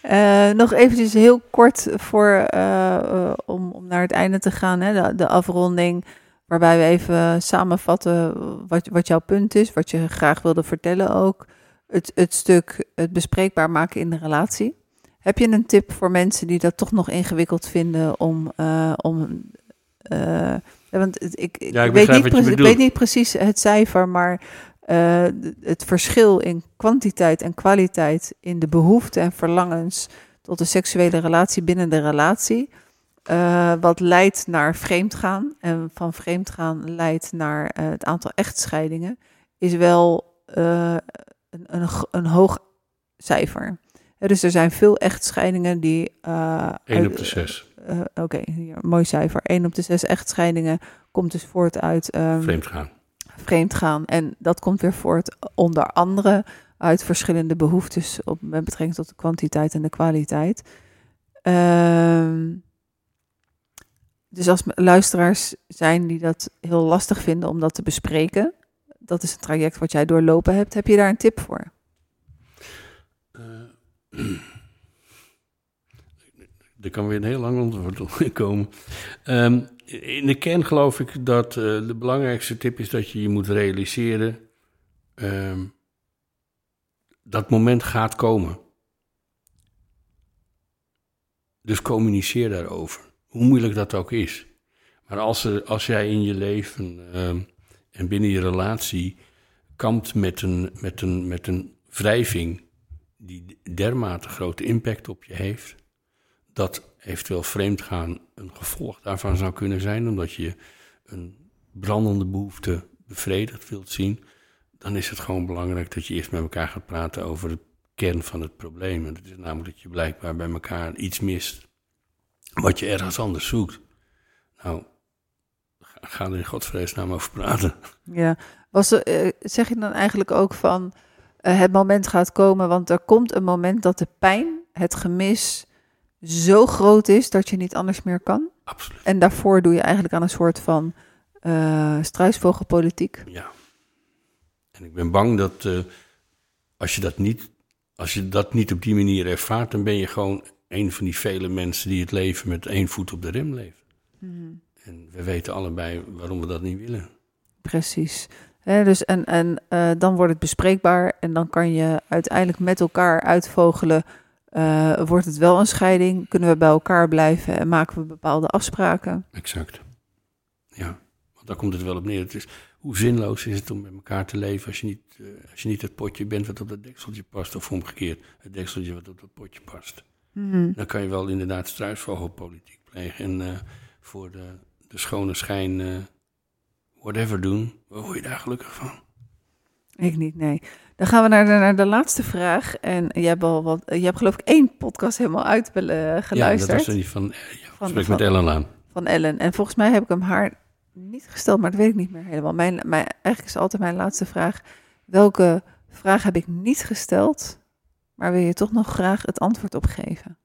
Eh nog eventjes heel kort voor, eh, eh, om, om naar het einde te gaan, hè, de, de afronding. Waarbij we even samenvatten wat, wat jouw punt is, wat je graag wilde vertellen ook. Het, het stuk het bespreekbaar maken in de relatie. Heb je een tip voor mensen die dat toch nog ingewikkeld vinden om. eh, om eh, want ik, ik, Ja, ik weet, niet wat je pre- ik weet niet precies het cijfer, maar eh, het verschil in kwantiteit en kwaliteit in de behoeften en verlangens tot de seksuele relatie binnen de relatie. wat leidt naar vreemdgaan en van vreemdgaan leidt naar het aantal echtscheidingen, is wel een, een, een hoog cijfer. Dus er zijn veel echtscheidingen die. eh, 1 uit- op de 6. eh, Oké, hier, mooi cijfer. 1 op de 6 echtscheidingen komt dus voort uit ehm, Vreemd gaan. vreemd gaan. En dat komt weer voort onder andere uit verschillende behoeftes op, met betrekking tot de kwantiteit en de kwaliteit. Ehm, dus als luisteraars zijn die dat heel lastig vinden om dat te bespreken, dat is een traject wat jij doorlopen hebt, heb je daar een tip voor? Eh, Er kan weer een heel lang antwoord op [laughs] komen. Ehm, in de kern geloof ik dat uh, de belangrijkste tip is dat je je moet realiseren. Ehm, dat moment gaat komen. Dus communiceer daarover. Hoe moeilijk dat ook is. Maar als, er, als jij in je leven ehm, en binnen je relatie kampt met een, met, een, met een wrijving die dermate grote impact op je heeft, dat eventueel vreemdgaan een gevolg daarvan zou kunnen zijn, omdat je een brandende behoefte bevredigd wilt zien, dan is het gewoon belangrijk dat je eerst met elkaar gaat praten over de kern van het probleem. En dat is namelijk dat je blijkbaar bij elkaar iets mist wat je ergens anders zoekt. Nou, ga er in godsvreesnaam over praten. Ja, Was er, eh, zeg je dan eigenlijk ook van het moment gaat komen, want er komt een moment dat de pijn, het gemis zo groot is dat je niet anders meer kan? Absoluut. En daarvoor doe je eigenlijk aan een soort van uh, struisvogelpolitiek. Ja. En ik ben bang dat uh, als, je dat niet, als je dat niet op die manier ervaart, dan ben je gewoon een van die vele mensen die het leven met één voet op de rem leven. Mm. En we weten allebei waarom we dat niet willen. Precies. Dus en en uh, dan wordt het bespreekbaar en dan kan je uiteindelijk met elkaar uitvogelen. Uh, wordt het wel een scheiding? Kunnen we bij elkaar blijven en maken we bepaalde afspraken? Exact. Ja, want daar komt het wel op neer. Het is, hoe zinloos is het om met elkaar te leven als je niet, uh, als je niet het potje bent wat op dat dekseltje past, of omgekeerd, het dekseltje wat op dat potje past. Mm -hmm. Dan kan je wel inderdaad struisvogelpolitiek plegen en voor de, de schone schijn whatever doen. Waar word je daar gelukkig van? Ik niet, nee. Dan gaan we naar de, naar de laatste vraag. En je hebt al wat, je hebt geloof ik één podcast helemaal uitgeluisterd. Ja, dat was die van, ja, van, van met Ellen aan. Van Ellen. En volgens mij heb ik hem haar niet gesteld, maar dat weet ik niet meer helemaal. Mijn, mijn, eigenlijk is altijd mijn laatste vraag. Welke vraag heb ik niet gesteld, maar wil je toch nog graag het antwoord op geven?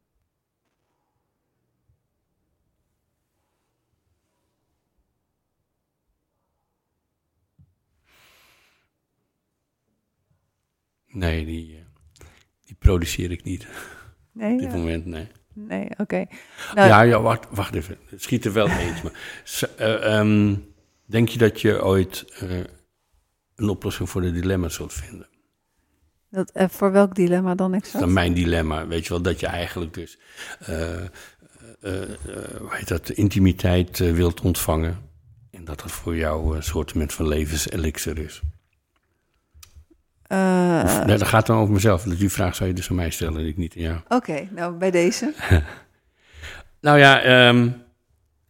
Nee, die, uh, die produceer ik niet. Nee, op dit ja. moment, nee. Nee, oké. Okay. Nou, ja, ja, wacht, wacht even. Het schiet er wel eens. Maar, uh, um, denk je dat je ooit uh, een oplossing voor de dilemma zult vinden? Dat, uh, voor welk dilemma dan exact? Dan mijn dilemma, weet je wel, dat je eigenlijk dus, hoe heet dat, intimiteit wilt ontvangen. En dat dat voor jou een soort van levenselixer is. Uh, nee, dat gaat dan over mezelf. Die vraag zou je dus aan mij stellen en ik niet aan jou. Oké, okay, nou bij deze. [laughs] nou ja, um,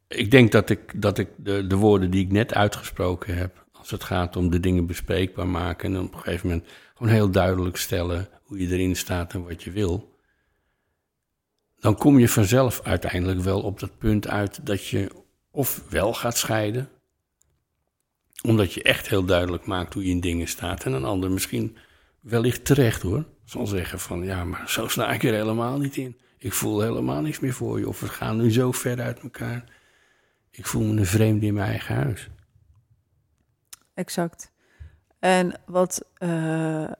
ik denk dat ik, dat ik de, de woorden die ik net uitgesproken heb, als het gaat om de dingen bespreekbaar maken en op een gegeven moment gewoon heel duidelijk stellen hoe je erin staat en wat je wil, dan kom je vanzelf uiteindelijk wel op dat punt uit dat je of wel gaat scheiden, omdat je echt heel duidelijk maakt hoe je in dingen staat. En een ander misschien wellicht terecht hoor. Zal zeggen van ja, maar zo sta ik er helemaal niet in. Ik voel helemaal niks meer voor je. Of we gaan nu zo ver uit elkaar. Ik voel me een vreemde in mijn eigen huis. Exact. En wat, uh,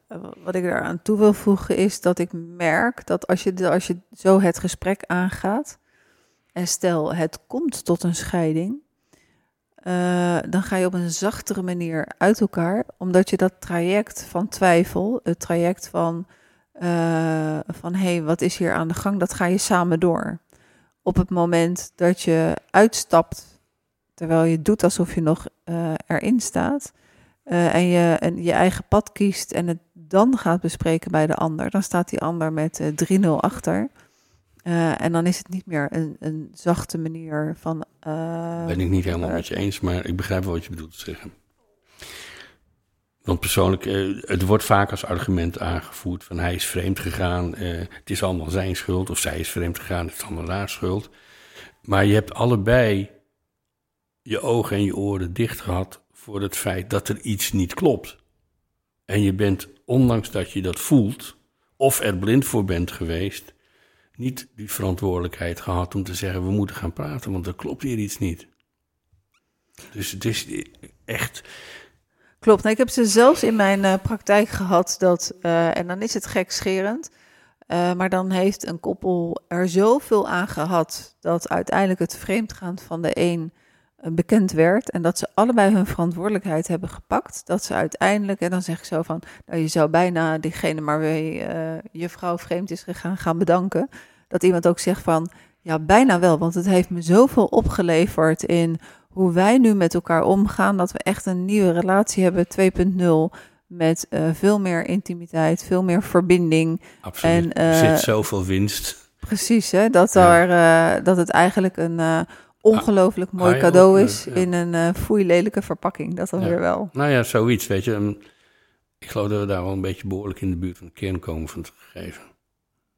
wat ik daaraan toe wil voegen is dat ik merk dat als je, als je zo het gesprek aangaat. En stel, het komt tot een scheiding uh, dan ga je op een zachtere manier uit elkaar, omdat je dat traject van twijfel, het traject van, uh, van hé, hey, wat is hier aan de gang, dat ga je samen door. Op het moment dat je uitstapt, terwijl je doet alsof je nog uh, erin staat, en je en je eigen pad kiest en het dan gaat bespreken bij de ander, dan staat die ander met 3-0 achter. Uh, en dan is het niet meer een, een zachte manier van. Uh, ben ik niet helemaal met je eens, maar ik begrijp wel wat je bedoelt te zeggen. Want persoonlijk, uh, het wordt vaak als argument aangevoerd van hij is vreemd gegaan, het is allemaal zijn schuld, of zij is vreemd gegaan, het is allemaal haar schuld. Maar je hebt allebei je ogen en je oren dicht gehad voor het feit dat er iets niet klopt. En je bent, ondanks dat je dat voelt, of er blind voor bent geweest, niet die verantwoordelijkheid gehad om te zeggen: we moeten gaan praten, want er klopt hier iets niet. Dus het is echt. Klopt. Nou, ik heb ze zelfs in mijn uh, praktijk gehad dat, uh, en dan is het gekscherend. Uh, maar dan heeft een koppel er zoveel aan gehad dat uiteindelijk het vreemdgaan van de een bekend werd en dat ze allebei hun verantwoordelijkheid hebben gepakt. Dat ze uiteindelijk, en dan zeg ik zo van, nou je zou bijna diegene maar wie uh, je vrouw vreemd is gegaan gaan bedanken. Dat iemand ook zegt van, ja bijna wel, want het heeft me zoveel opgeleverd in hoe wij nu met elkaar omgaan, dat we echt een nieuwe relatie hebben 2.0 met uh, veel meer intimiteit, veel meer verbinding. Absoluut. En, uh, er zit zoveel winst. Precies, hè? Dat, ja. er, uh, dat het eigenlijk een ongelooflijk mooi ah, cadeau is ja. in een uh, foeilelijke verpakking. Dat dan ja. weer wel. Nou ja, zoiets, weet je. Ik geloof dat we daar wel een beetje behoorlijk in de buurt van de kern komen van het gegeven.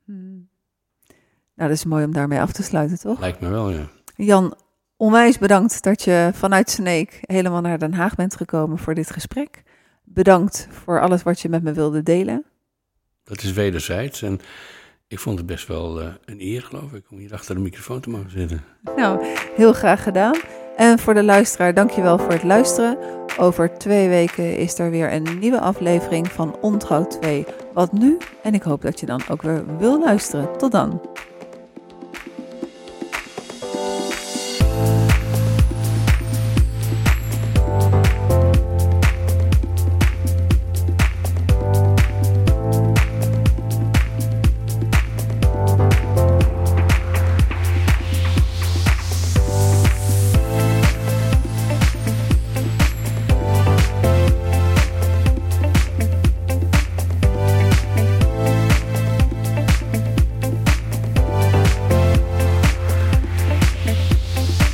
Hmm. Nou, dat is mooi om daarmee af te sluiten, toch? Lijkt me wel, ja. Jan, onwijs bedankt dat je vanuit Sneek helemaal naar Den Haag bent gekomen voor dit gesprek. Bedankt voor alles wat je met me wilde delen. Dat is wederzijds en ik vond het best wel uh, een eer, geloof ik, om hier achter de microfoon te mogen zitten. Nou, heel graag gedaan. En voor de luisteraar, dankjewel voor het luisteren. Over twee weken is er weer een nieuwe aflevering van Ontrouw 2. Wat nu? En ik hoop dat je dan ook weer wil luisteren. Tot dan.